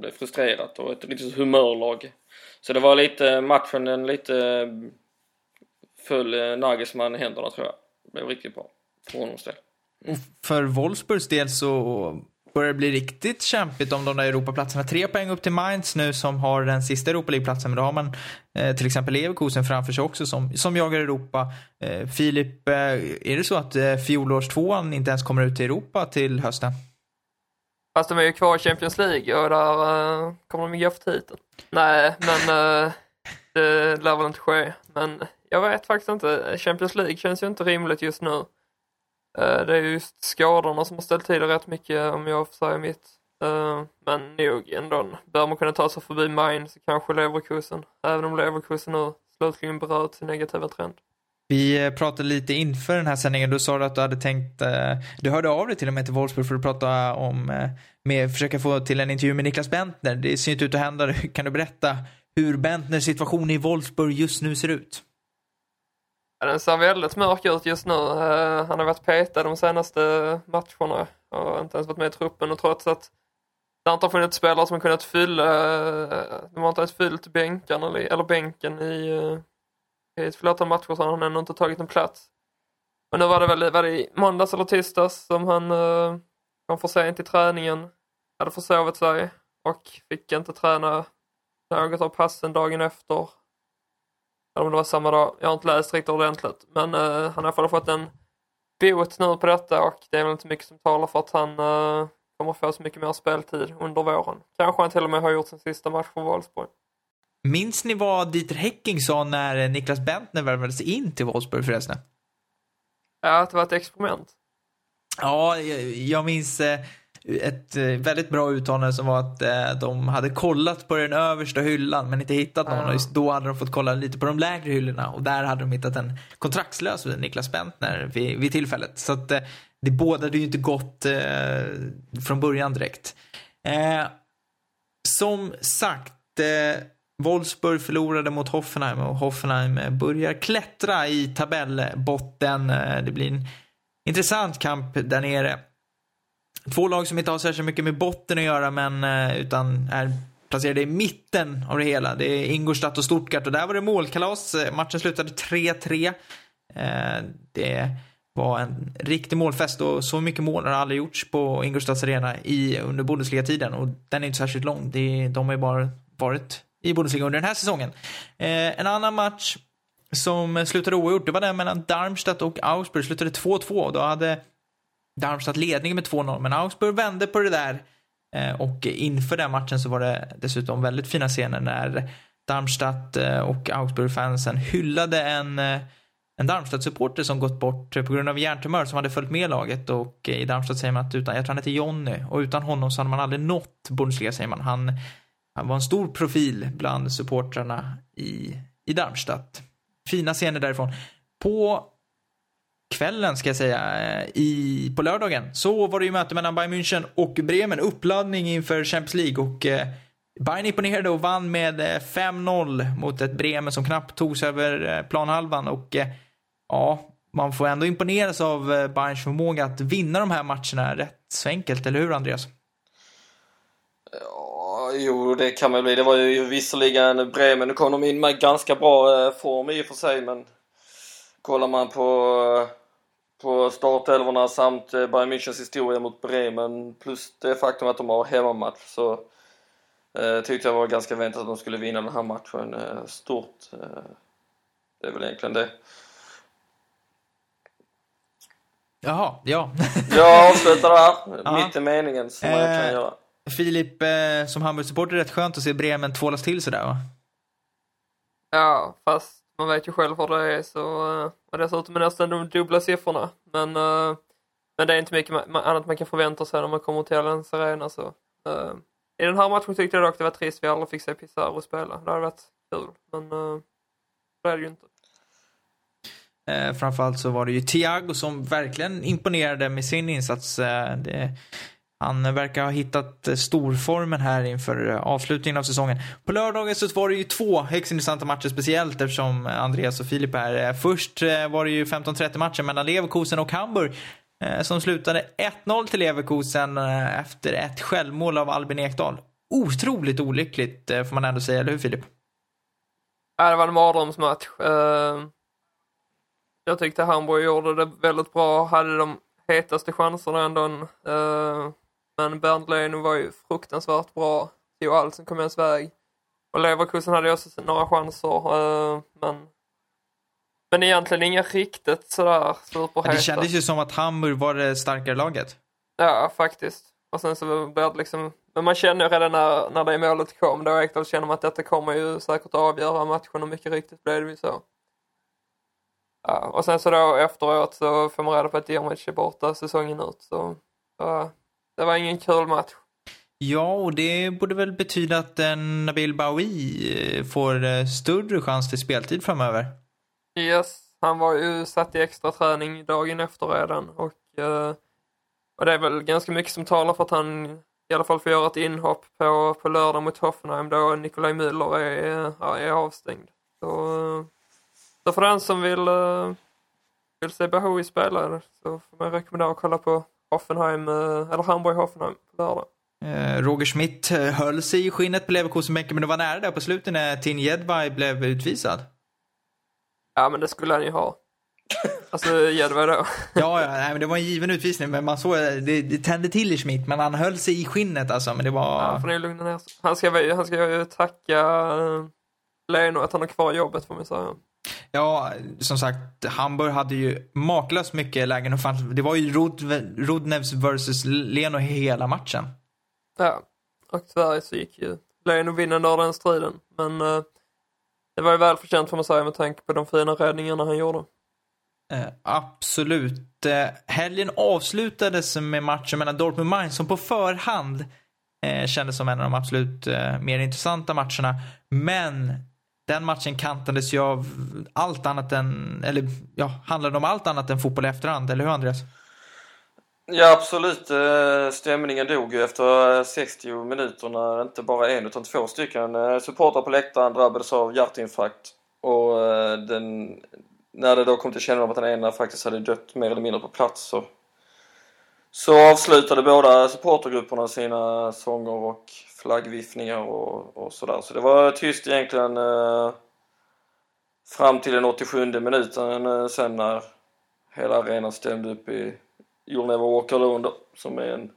blev frustrerat och ett riktigt humörlag. Så det var lite matchen, den lite föll eh, Nagelsmann i händerna tror jag. Det blev riktigt bra för honoms del. Och för Wolfsburgs del så börjar det bli riktigt kämpigt om de där Europaplatserna. Tre poäng upp till Mainz nu som har den sista Europa League-platsen, men då har man eh, till exempel Leverkusen framför sig också som, som jagar Europa. Eh, Filip, eh, är det så att eh, fjolårstvåan inte ens kommer ut till Europa till hösten? Fast de är ju kvar i Champions League och där uh, kommer de ju gå för titeln. Nej, men uh, det lär väl inte ske. Men jag vet faktiskt inte. Champions League känns ju inte rimligt just nu. Uh, det är just skadorna som har ställt till det rätt mycket om jag får säga mitt. Uh, men nog ändå. Bör man kunna ta sig förbi Mainz så kanske Leverkusen. Även om Leverkusen nu slutligen bröt sin negativa trend. Vi eh, pratade lite inför den här sändningen. Du sa att du hade tänkt, eh, du hörde av dig till och med till Wolfsburg för att prata om, eh, med, försöka få till en intervju med Niklas Bentner. Det ser inte ut att hända. Kan du berätta hur Bentners situation i Wolfsburg just nu ser ut? Ja, den ser väldigt mörk ut just nu. Han har varit petad de senaste matcherna och inte ens varit med i truppen och trots att det inte har funnits spelare som har kunnat fylla, de har inte ens fyllt bänken eller, eller bänken i, i ett flertal matcher så har han ännu inte tagit en plats. Men nu var det väl var det i måndags eller tisdags som han eh, kom för sent till träningen, hade försovit sig och fick inte träna något av passen dagen efter eller om det var samma dag. Jag har inte läst riktigt ordentligt. Men eh, han har i alla fall fått en bot nu på detta och det är väl inte mycket som talar för att han eh, kommer få så mycket mer speltid under våren. Kanske han till och med har gjort sin sista match för Wolfsburg. Minns ni vad Dieter Hecking sa när Niklas Bentner värvades in till Wolfsburg förresten? Ja, att det var ett experiment. Ja, jag, jag minns eh, ett eh, väldigt bra uttalande som var att eh, de hade kollat på den översta hyllan men inte hittat någon Ja. och just då hade de fått kolla lite på de lägre hyllorna och där hade de hittat en kontraktslös Niklas Bentner vid, vid tillfället. Så att eh, det bådade ju inte gott eh, från början direkt. Eh, som sagt, eh, Wolfsburg förlorade mot Hoffenheim och Hoffenheim börjar klättra i tabellbotten. Eh, det blir en intressant kamp där nere. Två lag som inte har särskilt mycket med botten att göra men eh, utan är placerade i mitten av det hela. Det är Ingolstadt och Stuttgart och där var det målkalas. Eh, matchen slutade 3-3. Det var en riktig målfest och så mycket mål har aldrig gjorts på Ingolstads arena i, under Bundesliga-tiden och den är inte särskilt lång. Det, de har ju bara varit i Bundesliga under den här säsongen. Eh, en annan match som slutade oavgjort, det var den mellan Darmstadt och Augsburg. Slutade 2-2 då hade Darmstadt ledningen med 2-0, men Augsburg vände på det där. Eh, Och inför den matchen så var det dessutom väldigt fina scener när Darmstadt eh, och Augsburg-fansen hyllade en, eh, en Darmstadt-supporter som gått bort på grund av hjärntumör som hade följt med laget och eh, i Darmstadt säger man att utan, jag tror han heter Jonny, och utan honom så hade man aldrig nått Bundesliga säger man. Han, han var en stor profil bland supportrarna i, i Darmstadt. Fina scener därifrån. På kvällen ska jag säga, eh, i, på lördagen, så var det ju möte mellan Bayern München och Bremen. Uppladdning inför Champions League och eh, Bayern imponerade och vann med eh, 5-0 mot ett Bremen som knappt tog sig över eh, planhalvan och eh, ja, man får ändå imponeras av Bayerns förmåga att vinna de här matcherna rätt så enkelt, eller hur Andreas? Jo, det kan man bli. Det var ju visserligen Bremen. Nu kom de in med ganska bra eh, form i och för sig, men kollar man på, på startelvorna samt eh, Bayern Münchens historia mot Bremen plus det faktum att de har hemmamatch så eh, tyckte jag var ganska väntat att de skulle vinna den här matchen eh, stort. Eh, det är väl egentligen det. Jaha, ja. Jag avslutar där, mitt i meningen som man Eh, kan göra. Filip, eh, som Hamburg-supporter är det rätt skönt att se Bremen tvålas till sådär va? Ja, fast man vet ju själv hur det är så, eh, och dessutom är det nästan de dubbla siffrorna. Men, eh, men det är inte mycket ma- ma- annat man kan förvänta sig när man kommer till Allianz Arena så Eh, I den här matchen tyckte jag dock det var trist vi aldrig fick se Pizarro spela. Det hade varit kul, men uh, det är det ju inte. Eh, framförallt så var det ju Thiago som verkligen imponerade med sin insats. Eh, det, han verkar ha hittat storformen här inför eh, avslutningen av säsongen. På lördagen så var det ju två högst intressanta matcher speciellt eftersom Andreas och Filip är. Eh, först eh, var det ju 15-30 matchen mellan Leverkusen och Hamburg som slutade 1-0 till Leverkusen efter ett självmål av Albin Ekdal. Otroligt olyckligt får man ändå säga, eller hur Filip? Ja, det var en mardrömsmatch. Jag tyckte Hamburg gjorde det väldigt bra, hade de hetaste chanserna ändå. Men Bernd Leno var ju fruktansvärt bra, tog allt som kom ens väg. Och Leverkusen hade ju också några chanser, eh, men men egentligen inga riktigt sådär superheta. Det kändes ju som att Hamburg var det starkare laget. Ja, faktiskt. Och sen så blev det liksom, men man känner ju redan när, när det målet kom då Ekdal känner man att detta kommer ju säkert avgöra matchen och mycket riktigt blev det ju så. Ja, och sen så då efteråt så får man reda på att Dirmic är borta säsongen ut så ja, det var ingen kul match. Ja, och det borde väl betyda att en Nabil Baoui eh, får eh, större chans till speltid framöver. Yes, han var ju satt i extra träning dagen efter redan och, eh, och det är väl ganska mycket som talar för att han i alla fall får göra ett inhopp på, på lördag mot Hoffenheim då Nikolaj Müller är, är avstängd. Så, så för den som vill, vill se Bahoui spela så får man rekommendera att kolla på Hoffenheim, eh, eller Hamburg-Hoffenheim på lördag. Eh, Roger Schmidt eh, höll sig i skinnet på Leverkusenbänken, men det var nära där på slutet när Tin Jedvai blev utvisad. Ja men det skulle han ju ha. Alltså Jedvai då. Ja, ja nej, men det var en given utvisning, men man såg, det, det tände till i Schmidt, men han höll sig i skinnet alltså, men det var... Ja, får ni lugna ner sig. Han ska, han ska ju tacka Leno att han har kvar jobbet får man säga. Ja, som sagt, Hamburg hade ju makalöst mycket lägen och fanns, det var ju Rud, Rudnevs versus Leno hela matchen. Ja, och tyvärr så gick ju Leno vinnande av den striden. Men eh, det var ju välförtjänt får man säga med tanke på de fina räddningarna han gjorde. Eh, absolut. Eh, helgen avslutades med matchen mellan Dortmund och Mainz som på förhand eh, kändes som en av de absolut eh, mer intressanta matcherna. Men den matchen kantades ju av allt annat än, eller ja, handlade om allt annat än fotboll i efterhand, eller hur Andreas? Ja absolut, eh, stämningen dog ju efter eh, 60 minuter när inte bara en utan två stycken eh, supportrar på läktaren drabbades av hjärtinfarkt. Och den, när det då kom till kännedom att den ena faktiskt hade dött mer eller mindre på plats så, så avslutade båda supportergrupperna sina sånger och flaggviftningar och, och sådär. Så det var tyst egentligen eh, fram till den 87 minuten eh, sen när hela arenan stämde upp i You'll Never Walk Alone då, som är en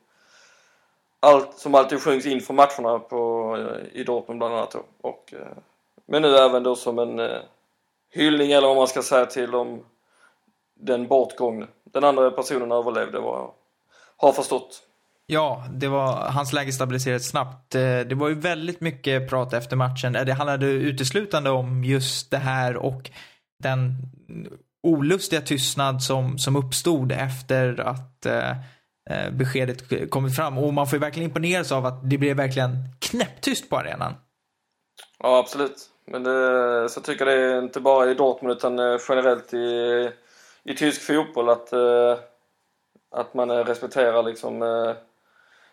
allt, som alltid sjungs inför matcherna på, eh, i Dortmund bland annat då. Och, eh, men nu även då som en eh, hyllning eller vad man ska säga till om den bortgångne. Den andra personen överlevde vad jag har förstått. Ja, det var, hans läge stabiliserades snabbt. Eh, det var ju väldigt mycket prat efter matchen. Eh, det handlade uteslutande om just det här och den olustiga tystnad som, som uppstod efter att eh, eh beskedet kommit fram. Och man får ju verkligen imponeras av att det blev verkligen knäpptyst på arenan. Ja, absolut. Men det, så tycker jag det är inte bara i Dortmund utan generellt i, i tysk fotboll att, att man respekterar liksom eh,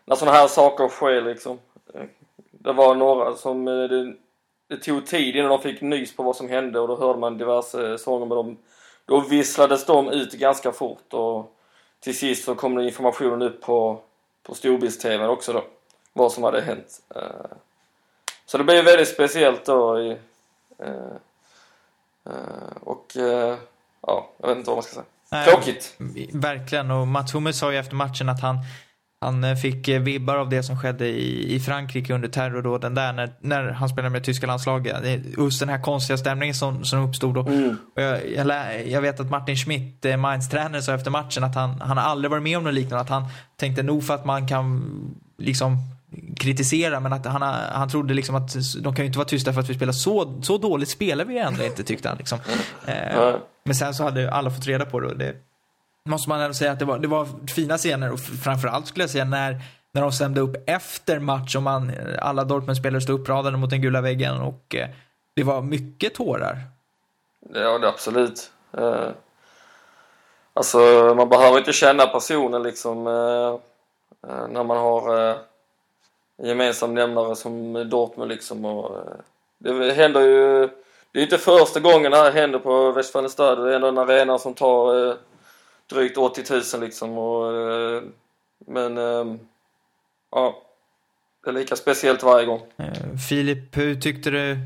när sådana här saker sker liksom. Eh, Det var några som eh, det, det tog tid innan de fick nys på vad som hände och då hörde man diverse sånger med dem. Då visslades de ut ganska fort och till sist så kom det informationen upp på, på storbilds-tv också då. Vad som hade hänt. Eh, så det blev väldigt speciellt då i, eh, eh, och eh, ja, jag vet inte vad man ska säga. Tråkigt. Verkligen. Och Mats Hummels sa ju efter matchen att han, han eh, fick eh, vibbar av det som skedde i, i Frankrike under terrordåden där när, när han spelade med tyska landslaget. Just den här konstiga stämningen som, som uppstod. Och, Mm. och jag, jag, jag vet att Martin Schmidt, eh, Mainz tränare, sa efter matchen att han, han har aldrig varit med om något liknande. Att han tänkte nog för att man kan liksom kritisera men att han, han trodde liksom att de kan ju inte vara tysta för att vi spelar så, så dåligt spelar vi ändå inte tyckte han. Liksom. Nej. men sen så hade alla fått reda på det det måste man ändå säga att det var, det var fina scener och framförallt skulle jag säga när, när de stämde upp efter match och man, alla Dortmund-spelare stod uppradade mot den gula väggen och eh, det var mycket tårar. Ja, det absolut. Eh, alltså, man behöver inte känna personen liksom eh, eh, när man har eh, en gemensam nämnare som Dortmund liksom. Och, eh, det händer ju, det är inte första gången det här händer på Westfalenstad. Det är ändå en arena som tar eh, drygt 80 000 liksom. Och, eh, men, eh, ja. Det är lika speciellt varje gång. Eh, Filip, hur tyckte du,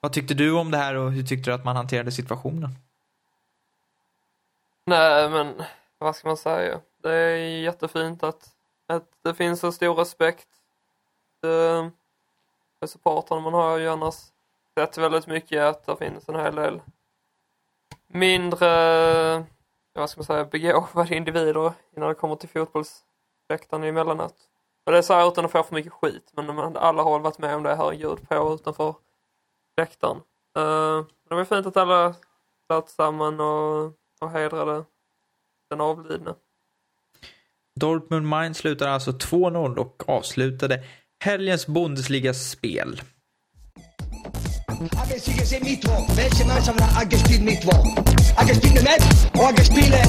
vad tyckte du om det här och hur tyckte du att man hanterade situationen? Nej, men vad ska man säga? Det är jättefint att, att det finns så stor respekt eh, för supportrarna. Man har ju annars sett väldigt mycket att det finns en hel del mindre, vad ska man säga, begåvade individer innan det kommer till fotbollsläktaren emellanåt. Och det är så här utan att få för mycket skit, men alla har varit med om det, herregud, på utanför läktaren. Uh, det var fint att alla satt samman och, och hedrade den avlidne. Dortmund Mainz slutade alltså 2-0 och avslutade helgens Bundesliga-spel. Mitro, mitro. O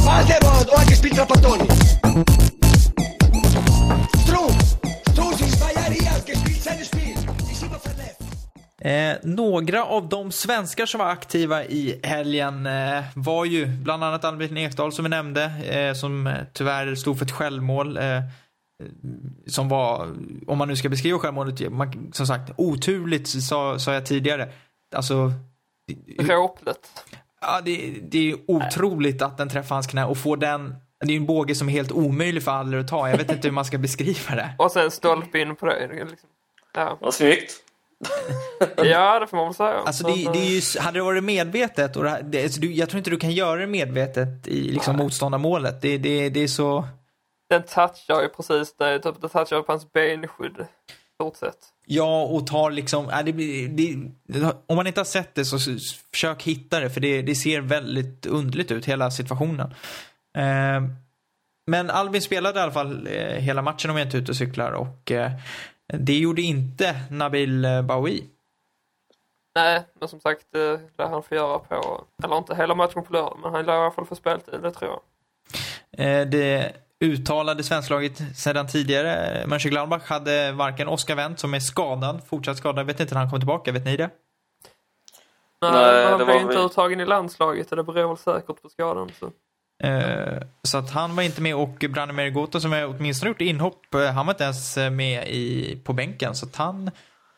Valderod, o trapattoni. Eh, några av de svenskar som var aktiva i helgen eh, var ju bland annat Albin Ekdal som vi nämnde, eh, som tyvärr stod för ett självmål. Eh, som var, om man nu ska beskriva självmålet, man, som sagt, oturligt sa, sa jag tidigare. Alltså, det- Dråpligt. ja, det, det är otroligt att den träffar hans knä och får den, det är ju en båge som är helt omöjlig för Adler att ta. Jag vet inte hur man ska beskriva det. Och sen stolpe in på det. Liksom. Ja. Vad snyggt! ja, det får man väl säga. Alltså det, det är ju, hade det varit medvetet, och det, det, alltså, jag tror inte du kan göra det medvetet i liksom, motståndarmålet. Det, det, det är så... Den touchar ju precis det, typ, det touchar på hans benskydd. sett. Ja, och tar liksom... Äh, det, blir- det, om man inte har sett det så försök hitta det, för det, det ser väldigt underligt ut, hela situationen. Eh, men Albin spelade i alla fall eh, hela matchen om jag inte är ute och cyklar och eh, det gjorde inte Nabil eh, Baoui. Nej, men som sagt, det lär han få göra på, eller inte hela matchen på lördag, men han lär i alla fall få speltid, det tror jag. Eh, Det uttalade svensklaget sedan tidigare, Mönchengladbach, hade varken Oskar Wendt som är skadad, fortsatt skadad, jag vet inte när han kommer tillbaka, vet ni det? Nej, han det blev var inte väl- uttagen i landslaget och det beror väl säkert på skadan. Så. Eh, Så att han var inte med och Branimir Gota som har åtminstone gjort inhopp, eh, han var inte ens med i, på bänken. Så att han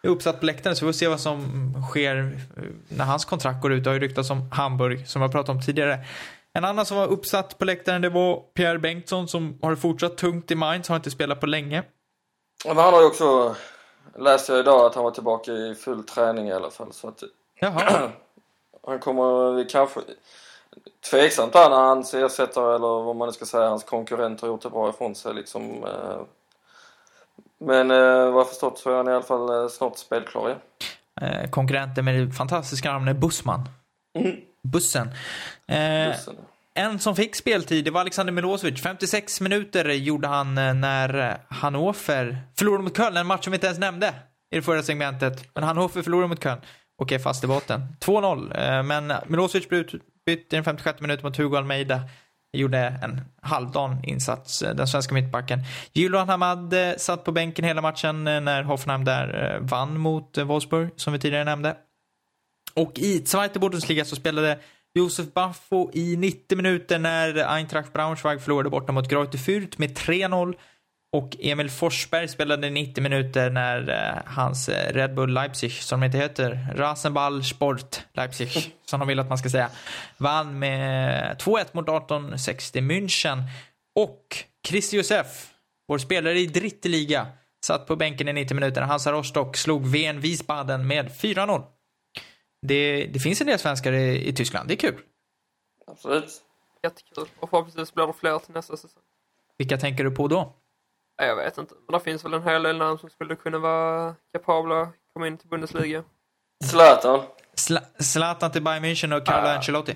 är uppsatt på läktaren så vi får se vad som sker eh, när hans kontrakt går ut. Det har ju ryktats om Hamburg som jag pratade om tidigare. En annan som var uppsatt på läktaren det var Pierre Bengtsson som har fortsatt tungt i Mainz, har inte spelat på länge. Men han har ju också, läste jag idag, att han var tillbaka i full träning i alla fall. Så att Jaha. han kommer kanske, tveksamt där när hans ersättare eller vad man nu ska säga, hans konkurrent har gjort det bra ifrån sig liksom. eh. Men eh, vad jag förstått så är han i alla fall eh, snart spelklar igen. Eh, konkurrenten med det fantastiska namnet Bussman. Bussen. Eh. En som fick speltid, det var Alexander Milosevic. 56 minuter gjorde han eh, när eh, Hannover förlorade mot Köln, en match som vi inte ens nämnde i det förra segmentet. Men Hannover förlorade mot Köln och är fast i botten. 2-0, eh, men Milosevic blev utbytt i den 56 minuten mot Hugo Almeida. Gjorde en halvdan insats, den svenska mittbacken. Julian Hamad satt på bänken hela matchen när Hoffenheim där vann mot Wolfsburg, som vi tidigare nämnde. Och i Zweite Bundesliga så spelade Josef Baffo i 90 minuter när Eintracht Braunschweig förlorade borta mot Greuther Fürth med 3-0. Och Emil Forsberg spelade 90 minuter när eh, hans eh, Red Bull Leipzig, som de inte heter, Rasenball Sport Leipzig, som de vill att man ska säga, vann med 2-1 mot 1860 München. Och Christi Josef, vår spelare i Dritteliga, satt på bänken i 90 minuter Hansa Rostock slog Wien Wiesbaden med 4-0. Det, det finns en del svenskar i, i Tyskland, det är kul. Absolut. Jättekul. Och förhoppningsvis blir det fler till nästa säsong. Vilka tänker du på då? Jag vet inte, men det finns väl en hel del namn som skulle kunna vara kapabla att komma in till Bundesliga. Zlatan. Zla- Zlatan till Bayern München och Carlo Ah. Ancelotti.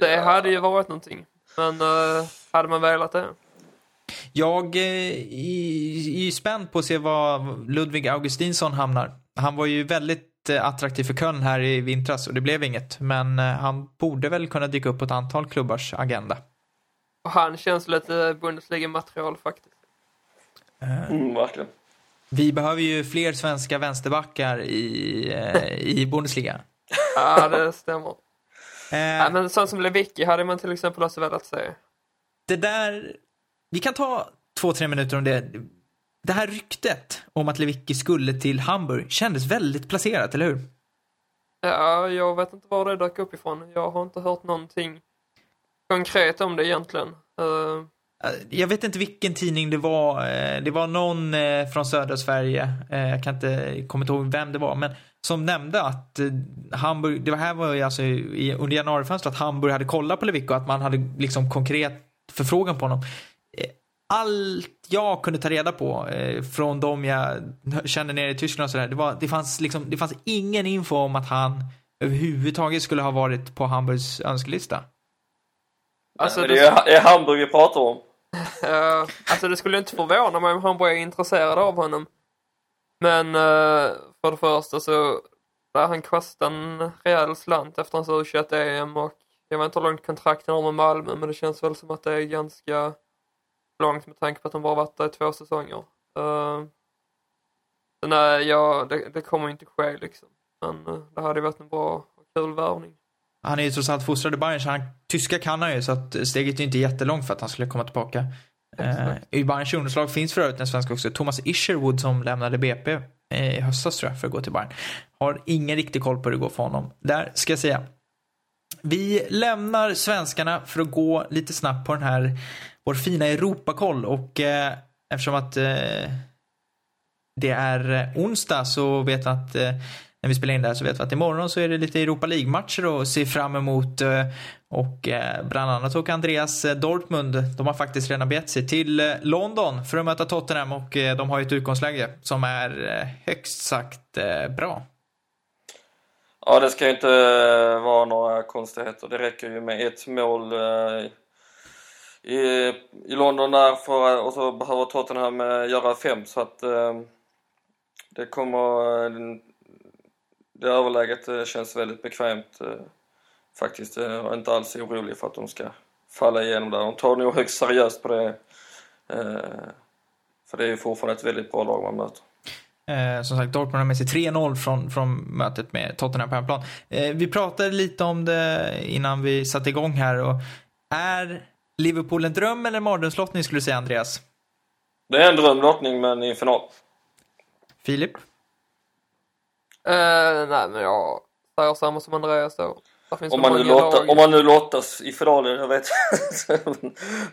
Det hade ju varit någonting. Men eh, hade man velat det? Jag eh, är är spänd på att se var Ludvig Augustinsson hamnar. Han var ju väldigt attraktiv för Köln här i vintras och det blev inget. Men eh, han borde väl kunna dyka upp på ett antal klubbars agenda. Och han känns lite Bundesliga-material faktiskt. Mm, verkligen. Vi behöver ju fler svenska vänsterbackar i, eh, i Bundesliga. Ja, det stämmer. Eh, Ja, men sånt som Lewicki hade man till exempel också velat se. det där, vi kan ta två, tre minuter om det. Det här ryktet om att Lewicki skulle till Hamburg kändes väldigt placerat, eller hur? Ja, jag vet inte var det dök upp ifrån. Jag har inte hört någonting konkret om det egentligen. Eh, Eh, Jag vet inte vilken tidning det var. Eh, Det var någon från södra Sverige. Jag kan inte, kommer inte ihåg vem det var. Men som nämnde att Hamburg, det var här var ju alltså i, under januarifönstret att Hamburg hade kollat på Lewicki och att man hade liksom konkret förfrågan på honom. Allt jag kunde ta reda på eh, från de jag kände nere i Tyskland och sådär, det, var, det, fanns liksom, det fanns ingen info om att han överhuvudtaget skulle ha varit på Hamburgs önskelista. alltså, det, är, det är Hamburg vi pratar om. alltså det skulle inte förvåna mig om han bara är intresserad av honom. Men eh, för det första så lär han kosta en rejäl slant efter hans U21-EM och jag vet inte hur långt kontrakten har med Malmö men det känns väl som att det är ganska långt med tanke på att han bara varit där i två säsonger. Uh, nej, ja, det, det kommer inte ske liksom. Men eh, det hade varit en bra och kul värvning. Han är ju trots allt fostrad i Bayern så han, tyska kan han ju så att steget är inte jättelångt för att han skulle komma tillbaka. Eh, I Bayerns ungdomslag finns för övrigt en svensk också, Thomas Isherwood som lämnade BP i höstas tror jag för att gå till Bayern. Har ingen riktig koll på hur det går för honom. Där ska jag säga. Vi lämnar svenskarna för att gå lite snabbt på den här, vår fina Europakoll och eh, eftersom att eh, det är eh, onsdag så vet vi att eh, när vi spelar in det här så vet vi att imorgon så är det lite Europa League-matcher att se fram emot. eh, Och eh, bland annat och Andreas eh, Dortmund, de har faktiskt redan begett sig till eh, London för att möta Tottenham och eh, de har ju ett utgångsläge som är eh, högst sagt eh, bra. Ja, det ska ju inte eh, vara några konstigheter. Det räcker ju med ett mål eh, i, i London där för, och så behöver Tottenham eh, göra fem så att det kommer... Det överläget känns väldigt bekvämt faktiskt. Jag är inte alls orolig för att de ska falla igenom där. De tar nog högst seriöst på det. För det är ju fortfarande ett väldigt bra lag man möter. Eh, som sagt, Dortmund har med sig 3-0 från, från mötet med Tottenham på hemmaplan. Eh, vi pratade lite om det innan vi satte igång här och är Liverpool en dröm eller en mardrömslottning skulle du säga Andreas? Det är en drömlottning men i en final. Filip? Eh, nej, men jag säger samma som Andreas då. Om man, nu lag. om man nu lottas i finalen, jag vet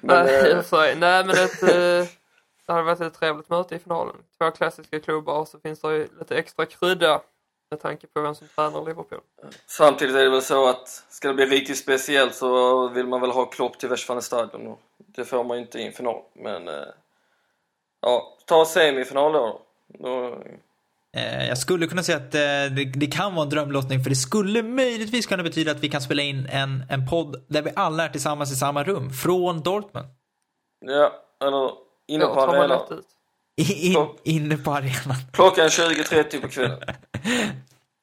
Men nej, eh, nej, men ett, eh, det hade varit ett trevligt möte i finalen. Två klassiska klubbar och så finns det ju lite extra krydda med tanke på vem som tränar Liverpool. samtidigt är det väl så att ska det bli riktigt speciellt så vill man väl ha Klopp till Westfalenstadion och det får man ju inte i en final. Men eh, ja, ta semifinal då. då Eh, jag skulle kunna säga att eh, det, det kan vara en drömlottning för det skulle möjligtvis kunna betyda att vi kan spela in en, en podd där vi alla är tillsammans i samma rum, från Dortmund. ja, eller inne på arenan. in, inne på arenan. Klockan 20.30 på kvällen.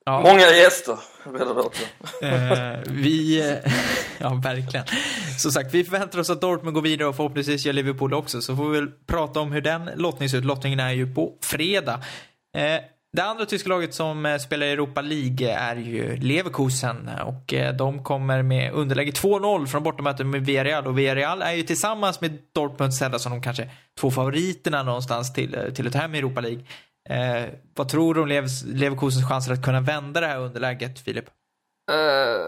Ja. Många gäster blir det då också. Eh, vi, eh, ja verkligen. Som sagt, vi förväntar oss att Dortmund går vidare och förhoppningsvis gör Liverpool också. Så får vi väl prata om hur den lottningen ser ut. Lottningen är ju på fredag. Eh, det andra tyska laget som eh, spelar i Europa League är ju Leverkusen eh, och eh, de kommer med underläge 2-0 från bortamötet med Villarreal och Villarreal är ju tillsammans med Dortmund sedda som de kanske två favoriterna någonstans till, till ett hem i Europa League. Eh, vad tror du om Lev- Leverkusens chanser att kunna vända det här underläget, Filip? Uh,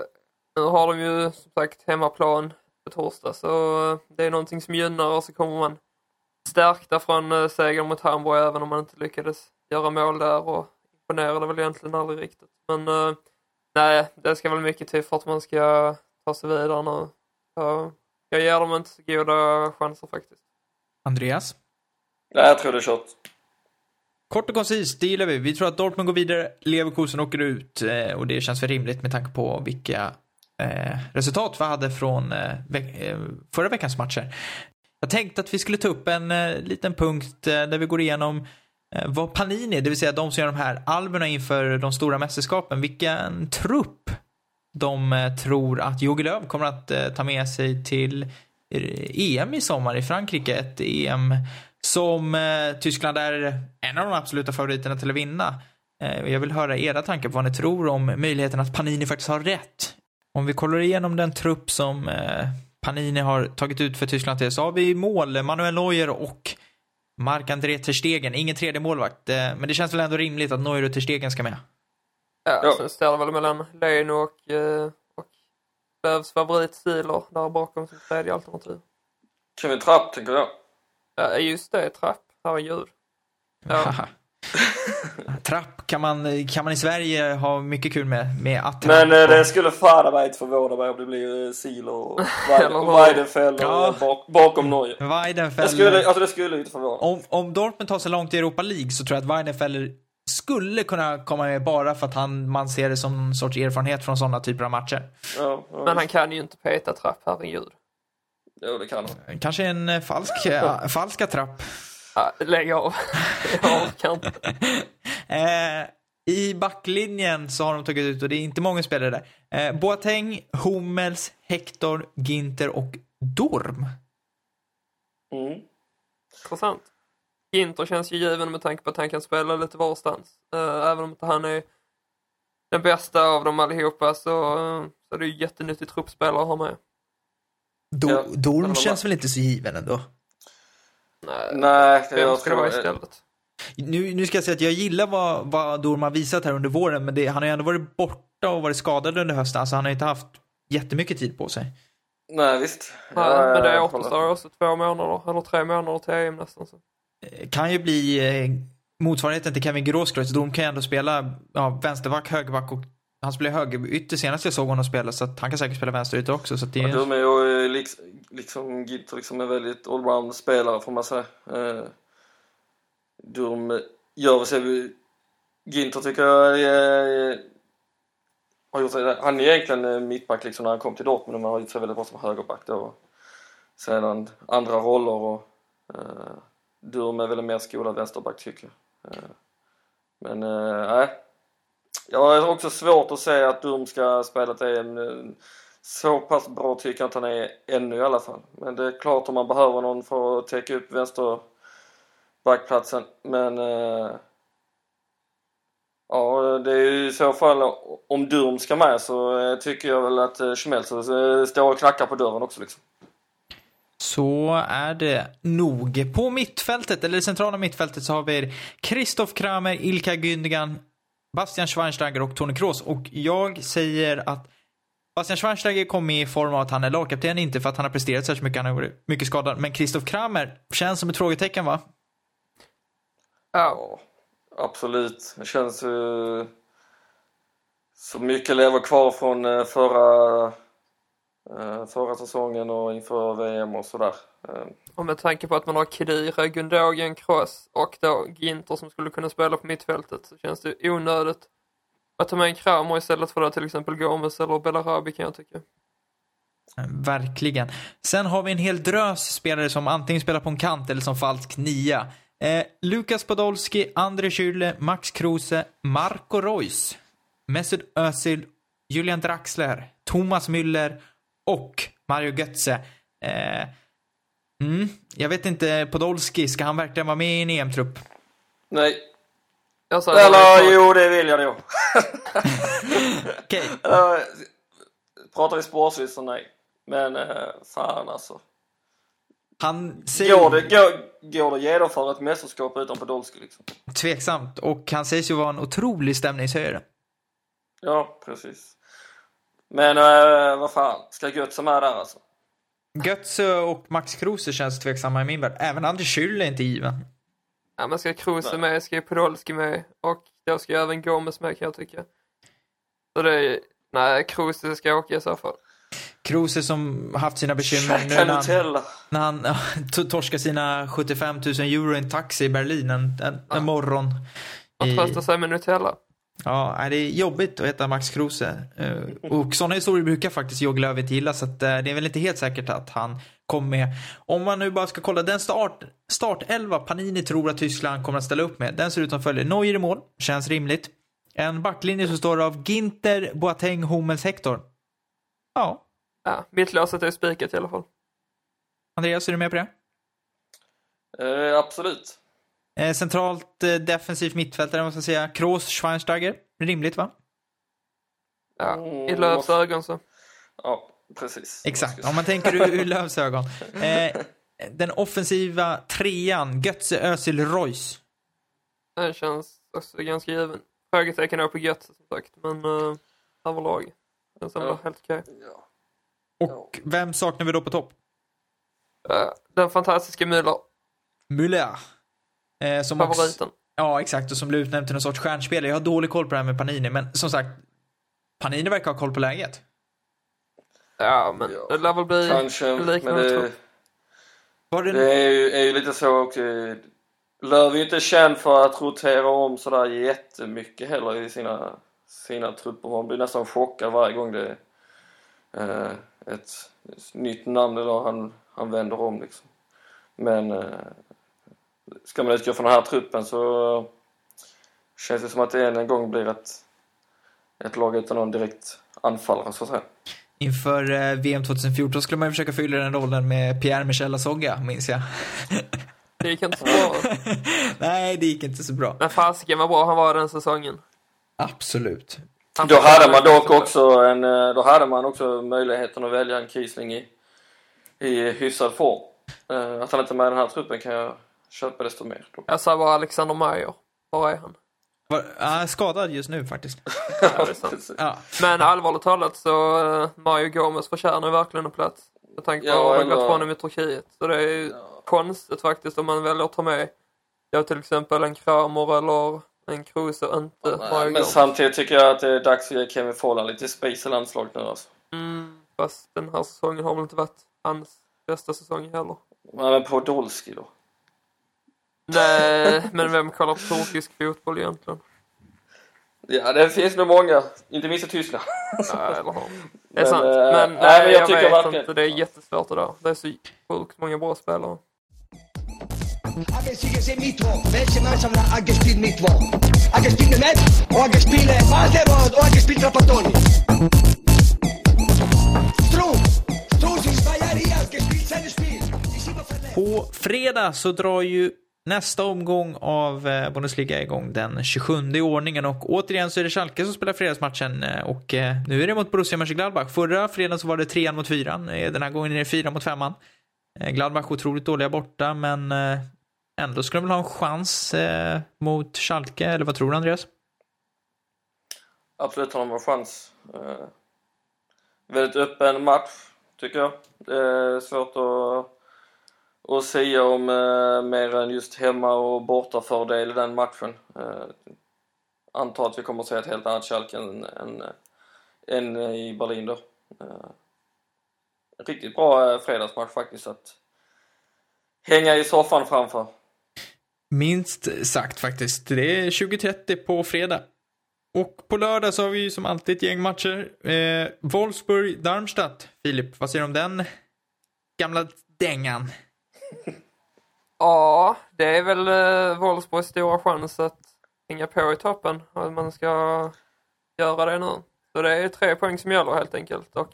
nu har de ju som sagt hemmaplan på torsdag så det är någonting som gynnar och så kommer man stärkta från uh, segern mot Hamburg även om man inte lyckades göra mål där och imponerade väl egentligen aldrig riktigt. Men eh, nej, det ska väl mycket till för att man ska ta sig vidare nu. Så jag ger dem inte så goda chanser faktiskt. Andreas? Nej, jag tror det är kört. Kort och koncist, det gillar vi. Vi tror att Dortmund går vidare, Leverkusen åker ut eh, och det känns väl rimligt med tanke på vilka eh, resultat vi hade från eh, veck- eh, förra veckans matcher. Jag tänkte att vi skulle ta upp en eh, liten punkt eh, där vi går igenom eh, Eh, vad Panini, det vill säga de som gör de här alberna inför de stora mästerskapen, vilken trupp de eh, tror att Jogi Löw kommer att eh, ta med sig till EM i sommar i Frankrike. Ett EM som Tyskland är en av de absoluta favoriterna till att vinna. Jag vill höra era tankar på vad ni tror om möjligheten att Panini faktiskt har rätt. Om vi kollar igenom den trupp som Panini har tagit ut för Tyskland till så har vi mål Manuel Neuer och Marc-André Ter Stegen. Ingen tredje målvakt, eh, men det känns väl ändå rimligt att Neuer och Ter Stegen ska med. Ja, Ja. sen står det väl mellan Leno och, eh, och Lövs favorit Siler där bakom som tredje alternativ. Kevin Trapp tänker jag. Ja, just det, Trapp. Herregud. Ja. Trapp kan man, kan man i Sverige ha mycket kul med, med att Men eh, det skulle fan mig inte förvåna mig om det blir eh, Silo och? Weidenfeld Ja. bak, bakom Neuer. Det Weidenfeller. skulle, alltså det skulle inte förvåna. Om, om Dortmund tar sig långt i Europa League så tror jag att Weidenfeller skulle kunna komma med bara för att han, man ser det som en sorts erfarenhet från sådana typer av matcher. Ja, ja, Men han kan ju inte peta Trapp, herregud. Jo, det kan han. Kanske en eh, falsk, falska trapp. Lägg av. Jag orkar inte. Eh, I backlinjen så har de tagit ut, och det är inte många spelare där, eh, Boateng, Hummels, Hector, Ginter och Dorm. Mm. Intressant. Ginter känns ju given med tanke på att han kan spela lite varstans. Eh, även om inte han är den bästa av dem allihopa så, uh, så är det ju jättenyttig truppspelare att ha med. Do- Ja, Dorm känns väl inte så given ändå? Nej, Nej, vem jag ska det vara istället? Nu, nu ska jag säga att jag gillar vad, vad har visat här under våren, men det, han har ju ändå varit borta och varit skadad under hösten, alltså han har inte haft jättemycket tid på sig. Nej, visst. Nej, Ja, men det jag återstår också två månader, eller tre månader till EM nästan. Så. Eh, Kan ju bli eh, motsvarigheten till Kevin Grosskreutz. Dorm kan ju ändå spela ja, vänsterback, högerback och han spelade högerytter senast jag såg honom spela, så att han kan säkert spela vänsterytter också. Så det Ja, är... de är ju eh, liksom, liksom Ginter liksom en väldigt allround-spelare får man säga. Eh, de gör sig... Ginter tycker jag är, har gjort sig, Han är egentligen eh, mittback liksom när han kom till Dortmund men har gjort sig väldigt bra som högerback då. Sedan andra roller och eh, Durm är väl en mer skolad vänsterback tycker jag. Eh, men eh, nej. Jag har också svårt att säga att Durm ska spela ett EM. Så pass bra tycker jag inte han är ännu i alla fall. Men det är klart om man behöver någon för att täcka upp vänsterbackplatsen. Men eh, ja, det är ju i så fall om Durm ska med så eh, tycker jag väl att eh, Schmelzer eh, står och knackar på dörren också liksom. Så är det nog. På mittfältet, eller det centrala mittfältet, så har vi Christoph Kramer, Ilka Gündogan, Bastian Schweinsteiger och Toni Kroos. Och jag säger att Bastian Schweinsteiger kom med i form av att han är lagkapten, inte för att han har presterat särskilt mycket, han har varit mycket skadad. Men Christoph Kramer känns som ett frågetecken va? Ja, absolut. Det känns ju så mycket lever kvar från eh, förra, eh, förra säsongen och inför VM och sådär. Eh, och med tanke på att man har Kedira, Gundogan, Kroos och då Ginter som skulle kunna spela på mittfältet så känns det onödigt att ta med en Kramer istället för då till exempel Gomes eller Belarabi kan jag tycka. Eh, verkligen. Sen har vi en hel drös spelare som antingen spelar på en kant eller som falsk nia. Eh, Lukas Podolski, André Schürrle, Max Kruse, Marco Reus, Mesut Özil, Julian Draxler, Thomas Müller och Mario Götze. Eh, mm, jag vet inte, Podolski, ska han verkligen vara med i en EM-trupp? nej, bara eller ett jo det vill jag nog. Okej, Eh, pratar vi sportsligt så nej. Men eh, fan alltså. han säger... Går det, går, går det att genomföra ett mästerskap utan Podolski liksom? Tveksamt. Och han sägs ju vara en otrolig stämningshöjare. Ja, precis. Men eh, vad fan, ska Götze med där alltså? Götze och Max Kruse känns tveksamma i min värld. Även André Schürrle är inte given. Ja, men ska Kruse med, ska Podolski med och då ska ju även Gomes med kan jag tycka. Så det är, nej, Kruse ska åka i så fall. Kruse som haft sina bekymmer nu när han, när han ja, to- torskade sina 75 000 euro i en taxi i Berlin en, en, en morgon. Man I, tröstar sig med Nutella. Ja, det är jobbigt att heta Max Kruse. Eh, Och sådana historier brukar faktiskt Jogi Löw inte gilla så att, eh, det är väl inte helt säkert att han kom med. Om man nu bara ska kolla den start, startelva Panini tror att Tyskland kommer att ställa upp med. Den ser ut som följer. Neuer i mål, känns rimligt. En backlinje som står av Ginter, Boateng, Hummels, Hector. Ja, Ja, mittlåset är spikat i alla fall. Andreas, är du med på det? Eh, absolut. Eh, centralt eh, defensivt mittfältare, måste jag säga. Kroos, Schweinsteiger. Rimligt, va? Ja, I Lööfs ögon så. Ja, precis. Exakt, om man tänker ur, ur Lööfs ögon. Eh, den offensiva trean, Götze, Özil, Royce. Den känns också ganska given. Frågetecken är på Götze som sagt, men uh, överlag. Den som Ja. var helt okej. Ja. Och vem saknar vi då på topp? Eh, den fantastiska Müller, Müller. Eh, som också, favoriten. ja, exakt. Och som blev utnämnd till någon sorts stjärnspelare. Jag har dålig koll på det här med Panini, men som sagt, Panini verkar ha koll på läget. Ja, men Ja, det lär väl bli Kanske, liknande det. Var det, det är, ju, är ju lite så också. Löv är ju inte känd för att rotera om sådär jättemycket heller i sina, sina trupper. Man blir nästan chockad varje gång det är eh, ett, ett nytt namn eller han, han vänder om liksom. Men eh, ska man utgå från den här truppen så känns det som att det än en gång blir ett, ett lag utan någon direkt anfallare så att säga. Inför eh, VM 2014 skulle man ju försöka fylla den rollen med Pierre Michel Asogga, minns jag. Det gick inte så bra. Nej, det gick inte så bra. Men fasiken vad bra han var den säsongen. Absolut. Då hade man dock också en, eh, då hade man också möjligheten att välja en Kiesling i, i hyfsad form. Eh, Att han inte är med i den här truppen kan jag köpa desto mer. Då. Jag sa bara Alexander Meyer. Var är han? Var, ah, skadad just nu faktiskt. Ja, det. Ja. Men allvarligt talat så uh, Mario Gomez förtjänar verkligen en plats. Med tanke på Ja, vad ändå- gått från honom i Turkiet. Så det är ju konstigt faktiskt om man väljer att ta med ja, till exempel en Kramer eller en Kruse och inte Mario Men Gomez. samtidigt tycker jag att det är dags att ge Kevin Folland lite space i landslaget nu alltså. Mm, fast den här säsongen har väl inte varit hans bästa säsong heller. Men Podolski då? Nej, men vem kollar på turkisk fotboll egentligen? Ja, det finns nog många. Inte minst i Tyskland. Nej, eller hur? Det är Men, sant. eh, Men nej, nej, men jag, jag tycker vet verkligen- inte. Det är jättesvårt det där. Det är så sjukt många bra spelare. På fredag så drar ju nästa omgång av eh, Bundesliga är igång den 27 i ordningen och återigen så är det Schalke som spelar fredagsmatchen eh, och eh, nu är det mot Borussia Mönchengladbach. Förra fredagen så var det trean mot fyran, den här gången är det fyra mot femman. Gladbach otroligt dåliga borta men ändå skulle de väl ha en chans mot Schalke, eller vad tror du Andreas? Absolut har de en chans. Väldigt öppen match, tycker jag. Det är svårt att, att säga om eh, mer än just hemma och bortafördel i den matchen. Eh, antar att vi kommer att se ett helt annat Schalke än, än, än i Berlin då. Eh, riktigt bra eh, fredagsmatch faktiskt att hänga i soffan framför. Minst sagt faktiskt. Det är 20.30 på fredag. Och på lördag så har vi ju som alltid ett gäng matcher. Eh, Wolfsburg-Darmstadt. Filip, vad säger du om den gamla dängan? Ja, det är väl uh, Wolfsburgs stora chans att hänga på i toppen. Att man ska göra det nu. Så det är tre poäng som gäller helt enkelt. Och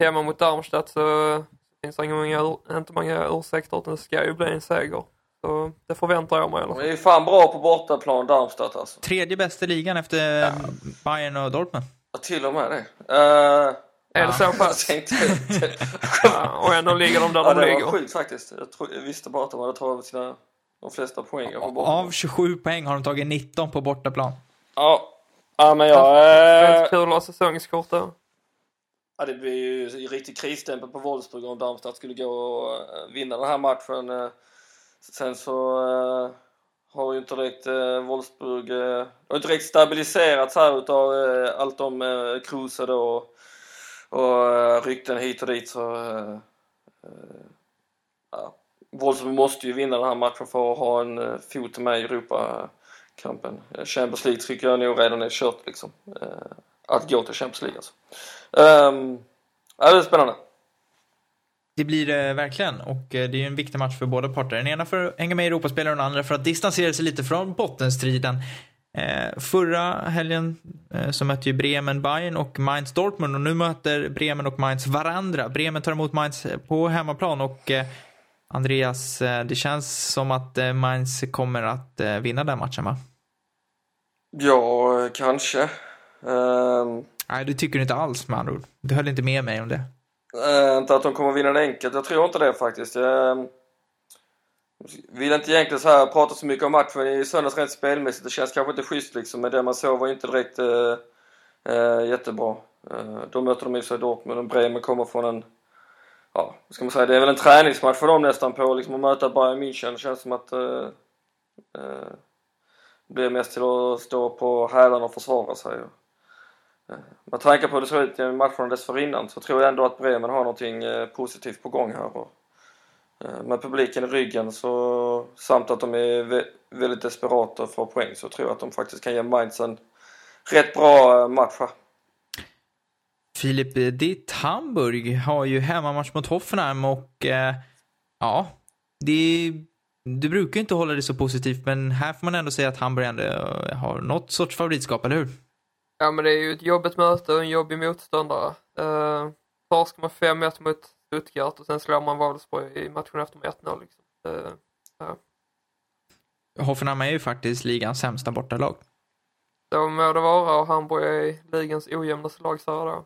hemma mot Darmstadt så finns det inga, många, inte många ursäkter utan det ska ju bli en seger. Så det förväntar jag mig i alla De fall. är ju fan bra på bortaplan, Darmstadt alltså. Tredje bästa ligan efter Bayern och Dortmund. Ja, till och med det. Uh, Är det så jag pass? Ja, och ändå ligger de där ja, de det ligger. var sjukt faktiskt. Jag, tro, jag visste bara att de hade tagit sina, de flesta poängen på bort. Av 27 poäng har de tagit 19 på bortaplan. Ja. ja, men jag... Väldigt Eh, kul att ha säsongskort då. ja, det blir ju riktigt krisstämpel på Wolfsburg om Darmstadt skulle gå och eh, vinna den här matchen. Eh, Sen så har ju inte direkt eh, Wolfsburg... Eh, har inte direkt stabiliserats här utav eh, allt om eh, Kruse då och, och eh, rykten hit och dit så... Eh, eh, ja. Wolfsburg måste ju vinna den här matchen för att ha en eh, fot med i Europakampen. Champions League tycker jag nog redan är kört liksom. Att gå till Champions League alltså. Um, ja, det är spännande. det blir det verkligen. Och det är ju en viktig match för båda parter. Den ena för att hänga med i Europaspel och den andra för att distansera sig lite från bottenstriden. Eh, förra helgen eh, så mötte ju Bremen Bayern och Mainz Dortmund och nu möter Bremen och Mainz varandra. Bremen tar emot Mainz på hemmaplan och eh, Andreas, eh, det känns som att eh, Mainz kommer att eh, vinna den matchen va? Ja, kanske. Ehm, Nej, det tycker du inte alls med andra ord. Du höll inte med mig om det. Eh, inte att de kommer vinna det enkelt. Jag tror inte det faktiskt. Jag eh, vill inte egentligen så här prata så mycket om matchen i söndags rent spelmässigt. Det känns kanske inte schysst liksom. Men det man såg var inte direkt eh, eh, jättebra. Eh, då möter de i sig Dortmund och Bremen kommer från en Ja, vad ska man säga? Det är väl en träningsmatch för dem nästan på liksom att möta Bayern München. Det känns som att eh, eh, det blir mest till att stå på hälarna och försvara sig. Eh, Med tanke på hur det såg ut i matcherna dessförinnan så tror jag ändå att Bremen har någonting eh, positivt på gång här. Och, med publiken i ryggen så, samt att de är vä väldigt desperata för poäng så tror jag att de faktiskt kan ge Mainz en rätt bra eh, match här. Filip, ditt Hamburg har ju hemmamatch mot Hoffenheim och eh, ja, det, du brukar ju inte hålla det så positivt men här får man ändå säga att Hamburg ändå eh, har något sorts favoritskap, eller hur? Ja men det är ju ett jobbigt möte och en jobbig motståndare. Uh, torskar man 5-1 mot Stuttgart och sen slår man Wolfsburg i matchen efter med 1-0 liksom. Uh, ja. Hoffenheim är ju faktiskt ligans sämsta bortalag. Så må det vara och Hamburg är ligans ojämnaste lag så då.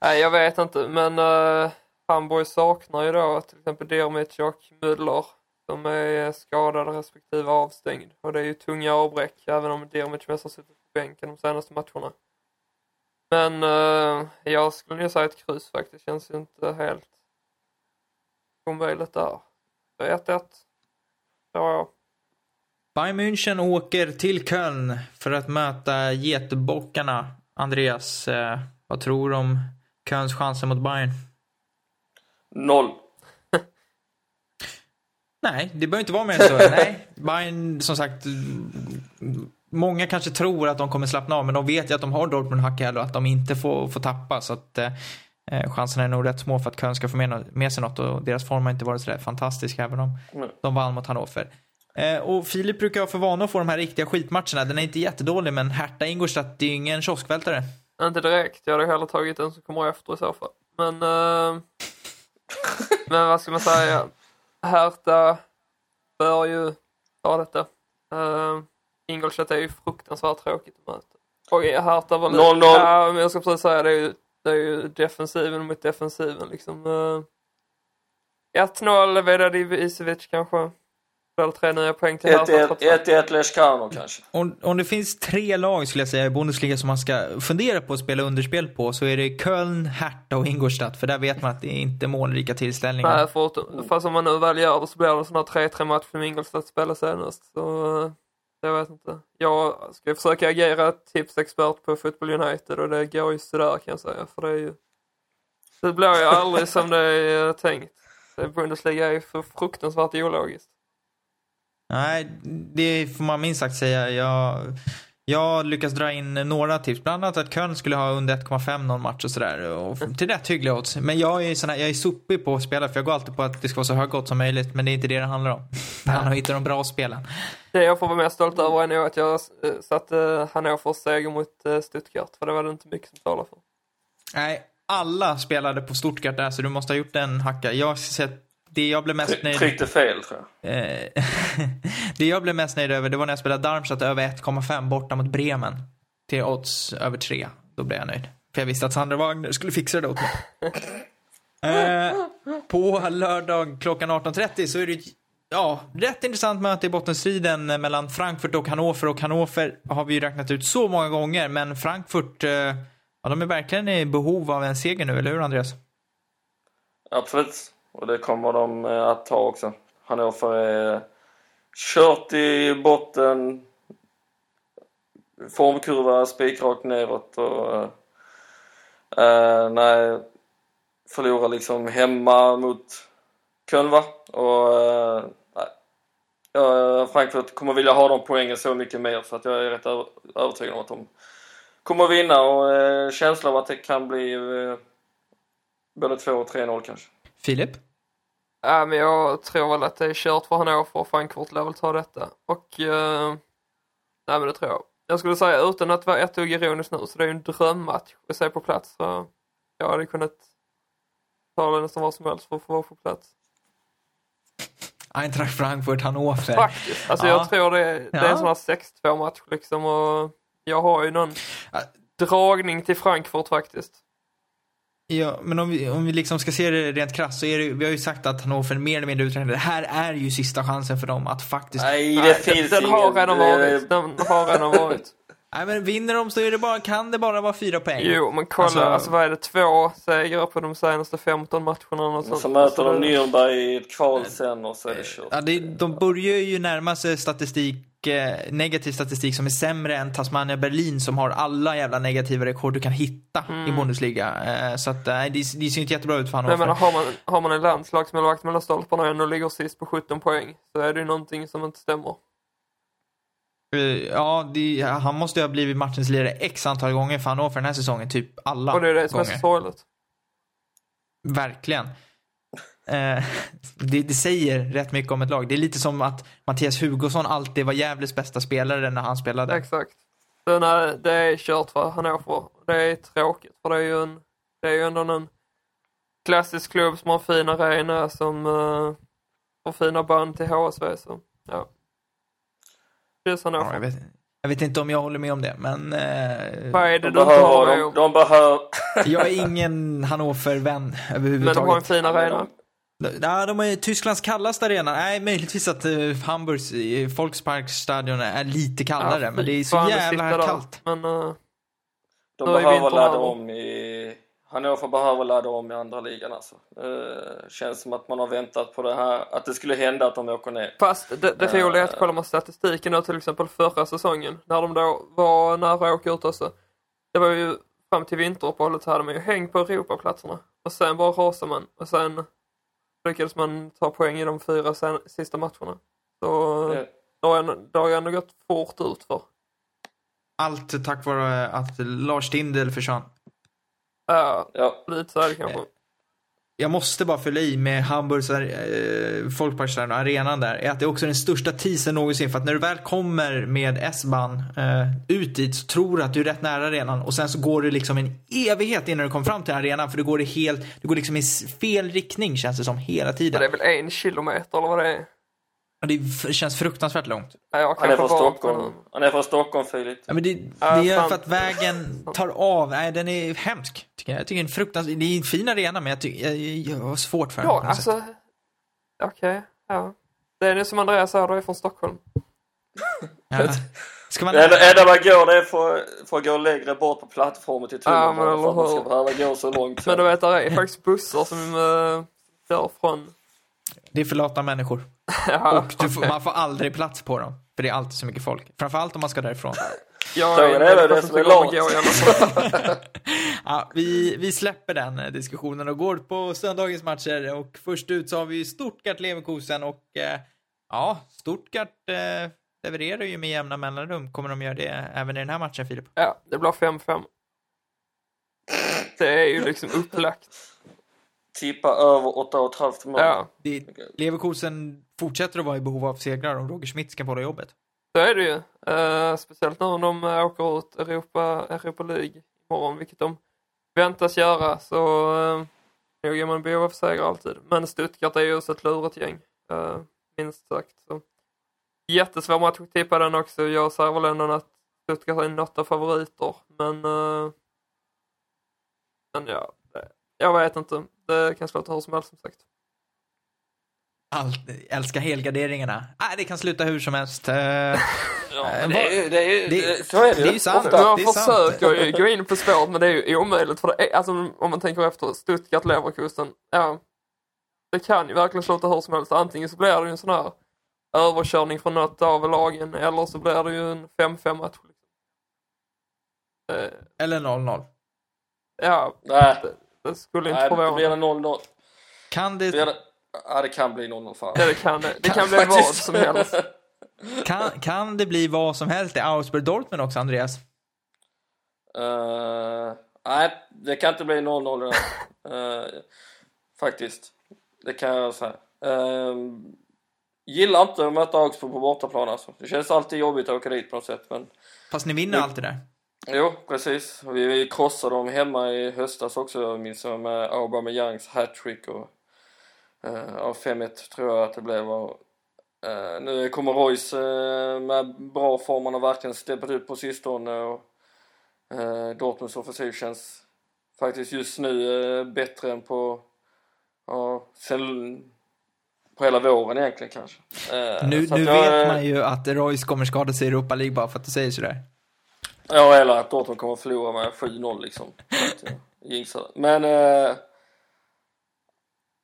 Nej jag vet inte men uh, Hamburg saknar ju då till exempel Dermic och Müller som är skadade respektive avstängd. Och det är ju tunga avbräck även om Dermic mest har suttit på bänken de senaste matcherna. Men uh, jag skulle nog säga ett kryss faktiskt. Känns ju inte helt omöjligt där. 1-1. Ja, Bayern München åker till Köln för att möta Getebockarna. Andreas, eh, vad tror du om Kölns chanser mot Bayern? Noll. Nej, det behöver inte vara mer än så. Nej, Bayern, som sagt, många kanske tror att de kommer slappna av, men de vet ju att de har Dortmund hack och att de inte får, får tappa. Så att eh, chanserna är nog rätt små för att Köln ska få med, med sig något och deras form har inte varit sådär fantastisk även om Mm. de vann mot Hannover. Eh, och Filip brukar ha för vana att få de här riktiga skitmatcherna. Den är inte jättedålig, men Hertha Ingolstadt, det är ju ingen kioskvältare. Inte direkt. Jag hade hellre tagit den som kommer efter i så fall. Men, eh, men vad ska man säga? Hertha bör ju ta detta. Uh, Ingolstadt är ju fruktansvärt tråkigt att möta. Och Hertha var lite... 0-0. Ja, men jag ska precis säga det är ju, det är ju defensiven mot defensiven liksom. Uh, 1-0 Vedad Isevic kanske. Eller tre nya poäng till Hertha. 1-1 trots allt. 1-1 Leskano kanske. Om, om det finns tre lag, skulle jag säga, i Bundesliga som man ska fundera på att spela underspel på, så är det Köln, Hertha och Ingolstadt. För där vet man att det är inte målrika tillställningar. Nej, för, fast om man nu väl gör det så blir det sån här 3-3 match som Ingolstadt spelade senast. Så eh, jag vet inte. Jag ska försöka agera tipsexpert på Football United och det går ju sådär kan jag säga. För det är ju... Det blir ju aldrig som det är tänkt. Bundesliga är ju för fruktansvärt ologiskt. Nej, det får man minst sagt säga. Jag, jag lyckas dra in några tips. Bland annat att Köln skulle ha under 1,5 någon match och sådär. Och till rätt hyggliga odds. Men jag är, sån här, jag är sopig på att spela för jag går alltid på att det ska vara så höga odds som möjligt. Men det är inte det det handlar om. Det handlar om att hitta de bra spelen. Det jag får vara mest stolt över är nog att jag eh, satte Hannovers seger mot eh, Stuttgart. För det var det inte mycket som talade för. Nej, alla spelade på Stuttgart där så du måste ha gjort en hacka. Jag har sett det jag blev mest nöjd Tryckte fel tror jag. Eh, det jag blev mest nöjd över det var när jag spelade Darmstadt över 1,5 borta mot Bremen. Till odds över 3. Då blev jag nöjd. För jag visste att Sandra Wagner skulle fixa det åt mig. eh, på lördag klockan 18.30 så är det ja, rätt intressant möte i bottenstriden mellan Frankfurt och Hannover. Och Hannover har vi ju räknat ut så många gånger. Men Frankfurt, eh, ja, de är verkligen i behov av en seger nu, eller hur Andreas? Absolut. Och det kommer de eh, att ta också. Hannover är eh, kört i botten. Formkurva spikrakt neråt och eh, eh, nej, förlorar liksom hemma mot Köln va? Och eh, nej. Frankfurt kommer vilja ha de poängen så mycket mer så att jag är rätt övertygad om att de kommer vinna och eh, känslan av att det kan bli eh, både 2 och 3-0 kanske. Filip? Ja, men jag tror väl att det är kört för Hannover och Frankfurt lär väl ta detta. Och... Eh, nej men det tror jag. Jag skulle säga utan att vara ett dugg ironisk nu så det är ju en drömmatch att se på plats. Så jag hade kunnat ta det nästan vad som helst för att få vara på plats. Eintracht Frankfurt, Hannover. Faktiskt. Alltså Ja. jag tror det, det är en sån här 6-2 match liksom och jag har ju någon dragning till Frankfurt faktiskt. Ja, men om vi, om vi liksom ska se det rent krasst så är det vi har ju sagt att Hannover mer eller mindre uträknade. Det här är ju sista chansen för dem att faktiskt... Nej, Nej, det Nej, finns den, den ingen... har redan varit. Den har redan varit. Men vinner de så är det bara, kan det bara vara fyra poäng. Jo, men kolla, Alltså- alltså, vad är det? Två segrar på de senaste 15 matcherna och sånt. så möter de Nürnberg i ett kval sen och så är det kört. Ja, det, de börjar ju närma sig statistik, eh, negativ statistik som är sämre än Tasmania Berlin som har alla jävla negativa rekord du kan hitta i Bundesliga. Eh, så att nej, det, det ser inte jättebra ut för Men jag Hannover. menar, har man, har man en landslagsmålvakt mellan stolparna och ändå ligger sist på 17 poäng så är det ju någonting som inte stämmer. Eh, Ja, det, han måste ju ha blivit matchens lirare x antal gånger för Hannover den här säsongen. Typ alla Och det är det som är gånger. så sorgligt. Verkligen. Eh, det, det säger rätt mycket om ett lag. Det är lite som att Mattias Hugosson alltid var Gävles bästa spelare när han spelade. Exakt. Så nej, det är kört för Hannover. Det är tråkigt för det är ju en, det är ju ändå en klassisk klubb som har en fin arena som uh, har fina band till HSV så ja. Är Ja, jag, vet, jag vet inte om jag håller med om det, men eh, Vad är det De har behöver, de, de behöver... jag är ingen Hannover-vän Men de har en överhuvudtaget. fin arena. Ja, de är Tysklands kallaste arena. Nej, möjligtvis att uh, Hamburgs uh, Volksparkstadion är lite kallare, Ja, men det är så jävla kallt. Men eh, De behöver ladda om i... Hannover behöver ladda om i andra ligan alltså. Eh, känns som att man har väntat på det här, att det skulle hända att de åker ner. Fast det, det roliga är att kollar man statistiken då till exempel förra säsongen när de då var nära att åka ut också. Det var ju fram till vinteruppehållet så hade man ju häng på Europaplatserna och sen bara rasade man och sen lyckades man ta poäng i de fyra sen, sista matcherna. Så Eh, det har ändå- det har ju ändå gått fort ut för. Allt tack vare att Lars Tindel försvann. Ja, Ja, lite så är det kanske. Jag måste bara fylla i med Hamburgs äh, Folkparkstadion, arenan där, är att det är också den största teasern någonsin. För att när du väl kommer med S-bahn eh, ut dit så tror du att du är rätt nära arenan och sen så går det liksom en evighet innan du kommer fram till arenan för du går det helt, du går liksom i fel riktning känns det som hela tiden. det är väl en kilometer eller vad det är? Och det känns fruktansvärt långt. Ja, jag han är från Stockholm. Han är från Stockholm, Filip. Ja, men det, det är sant. för att vägen tar av. Nej, den är hemsk. Tycker jag. jag tycker det är en fruktansvärt, det är en fin arena men jag, tycker, jag, jag har svårt för den. Ja, alltså. Okej, ja. Det är nu som Andreas säger, du är från Stockholm. Ja. Ska man... Det enda, man går det är för, för att gå längre bort på plattformen till Ja, men för att man ska behöva gå så långt. Men du vet, där är faktiskt bussar som uh, kör från... Det är för lata människor. Ja, Och du får, man får aldrig plats på dem. För det är alltid så mycket folk. Framförallt om man ska därifrån. jag är det människa som är fall. Ja, vi, vi släpper den eh, diskussionen och går på söndagens matcher. Och först ut så har vi Stuttgart-Leverkusen och eh, ja, Stuttgart eh, levererar ju med jämna mellanrum. Kommer de göra det även i den här matchen, Filip? Ja, det blir 5-5. Det är ju liksom upplagt. Tippa över 8,5 mål. Ja, Det, Leverkusen fortsätter att vara i behov av segrar om Roger Schmidt ska behålla jobbet. så är det ju. Eh, speciellt nu när de åker ut Europa, Europa League imorgon, vilket de väntas göra. Så uh, nog är man i behov av seger alltid. Men Stuttgart är ju också ett lurigt gäng. Uh, minst sagt. Så. Jättesvår match att tippa den också. Jag säger väl ändå att Stuttgart är något av favoriter. Men, eh, men ja, jag vet inte. Det kan sluta hur som helst som sagt. Allt, älskar helgarderingarna. Nej, det kan sluta hur som helst. Eh, Ja, Eh, det är ju, det är ju, det- så är det det är ju sant. Ofta. Sant. försöker ju gå in på spåret men det är ju omöjligt för det är, alltså om man tänker efter Stuttgart, Leverkusen, ja. Det kan ju verkligen sluta hur som helst. Antingen så blir det ju en sån här överkörning från något av lagen eller så blir det ju en 5-5 match. Eh, eller 0-0. ja, Nej, det, det skulle inte nej blir förvåna. det 0-0. Kan Blir det, det- Ja, det kan bli 0-0 fan. Ja, det kan det. Det kan bli vad Faktiskt. som helst. kan, kan det bli vad som helst i Augsburg-Dortmund också, Andreas? Eh, nej, det kan inte bli 0-0 där. Eh, faktiskt. Det kan jag säga. Ehm, gillar inte att möta Augsburg på bortaplan alltså. Det känns alltid jobbigt att åka dit på något sätt men Fast ni vinner alltid där. Jo, precis. Vi, vi krossade dem hemma i höstas också, minns jag, med Aubameyangs hattrick och ja, 5-1 tror jag att det blev. Och, uh, nu kommer Royce uh, med bra form, han har verkligen steppat upp på sistone och uh, Dortmunds offensiv känns faktiskt just nu uh, bättre än på, ja, sen på hela våren egentligen kanske. Uh, Nu, nu jag, vet eh, man ju att Royce kommer skada sig i Europa League bara för att du säger sådär. Ja, eller att Dortmund kommer att förlora med 7-0 liksom. Men... Eh,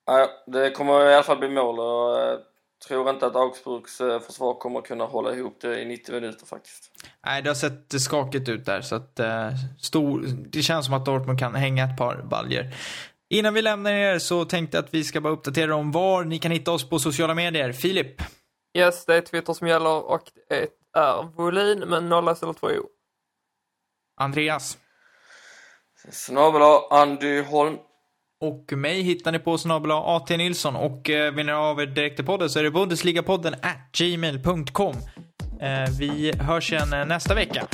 ja, det kommer i alla fall bli mål och jag tror inte att Augsburgs eh, försvar kommer att kunna hålla ihop det i 90 minuter faktiskt. Nej, det har sett skakigt ut där, så att eh, stor, det känns som att Dortmund kan hänga ett par baljer. Innan vi lämnar er så tänkte jag att vi ska bara uppdatera om var ni kan hitta oss på sociala medier. Filip, Yes, det är Twitter som gäller och det är volym men nolla istället för O. Andreas Snabel Andy Holm. och mig hittar ni på snabel AT Nilsson och eh, vill ni av er direkt till podden så är det Bundesligapodden at gmail.com. Eh, vi hörs igen eh, nästa vecka.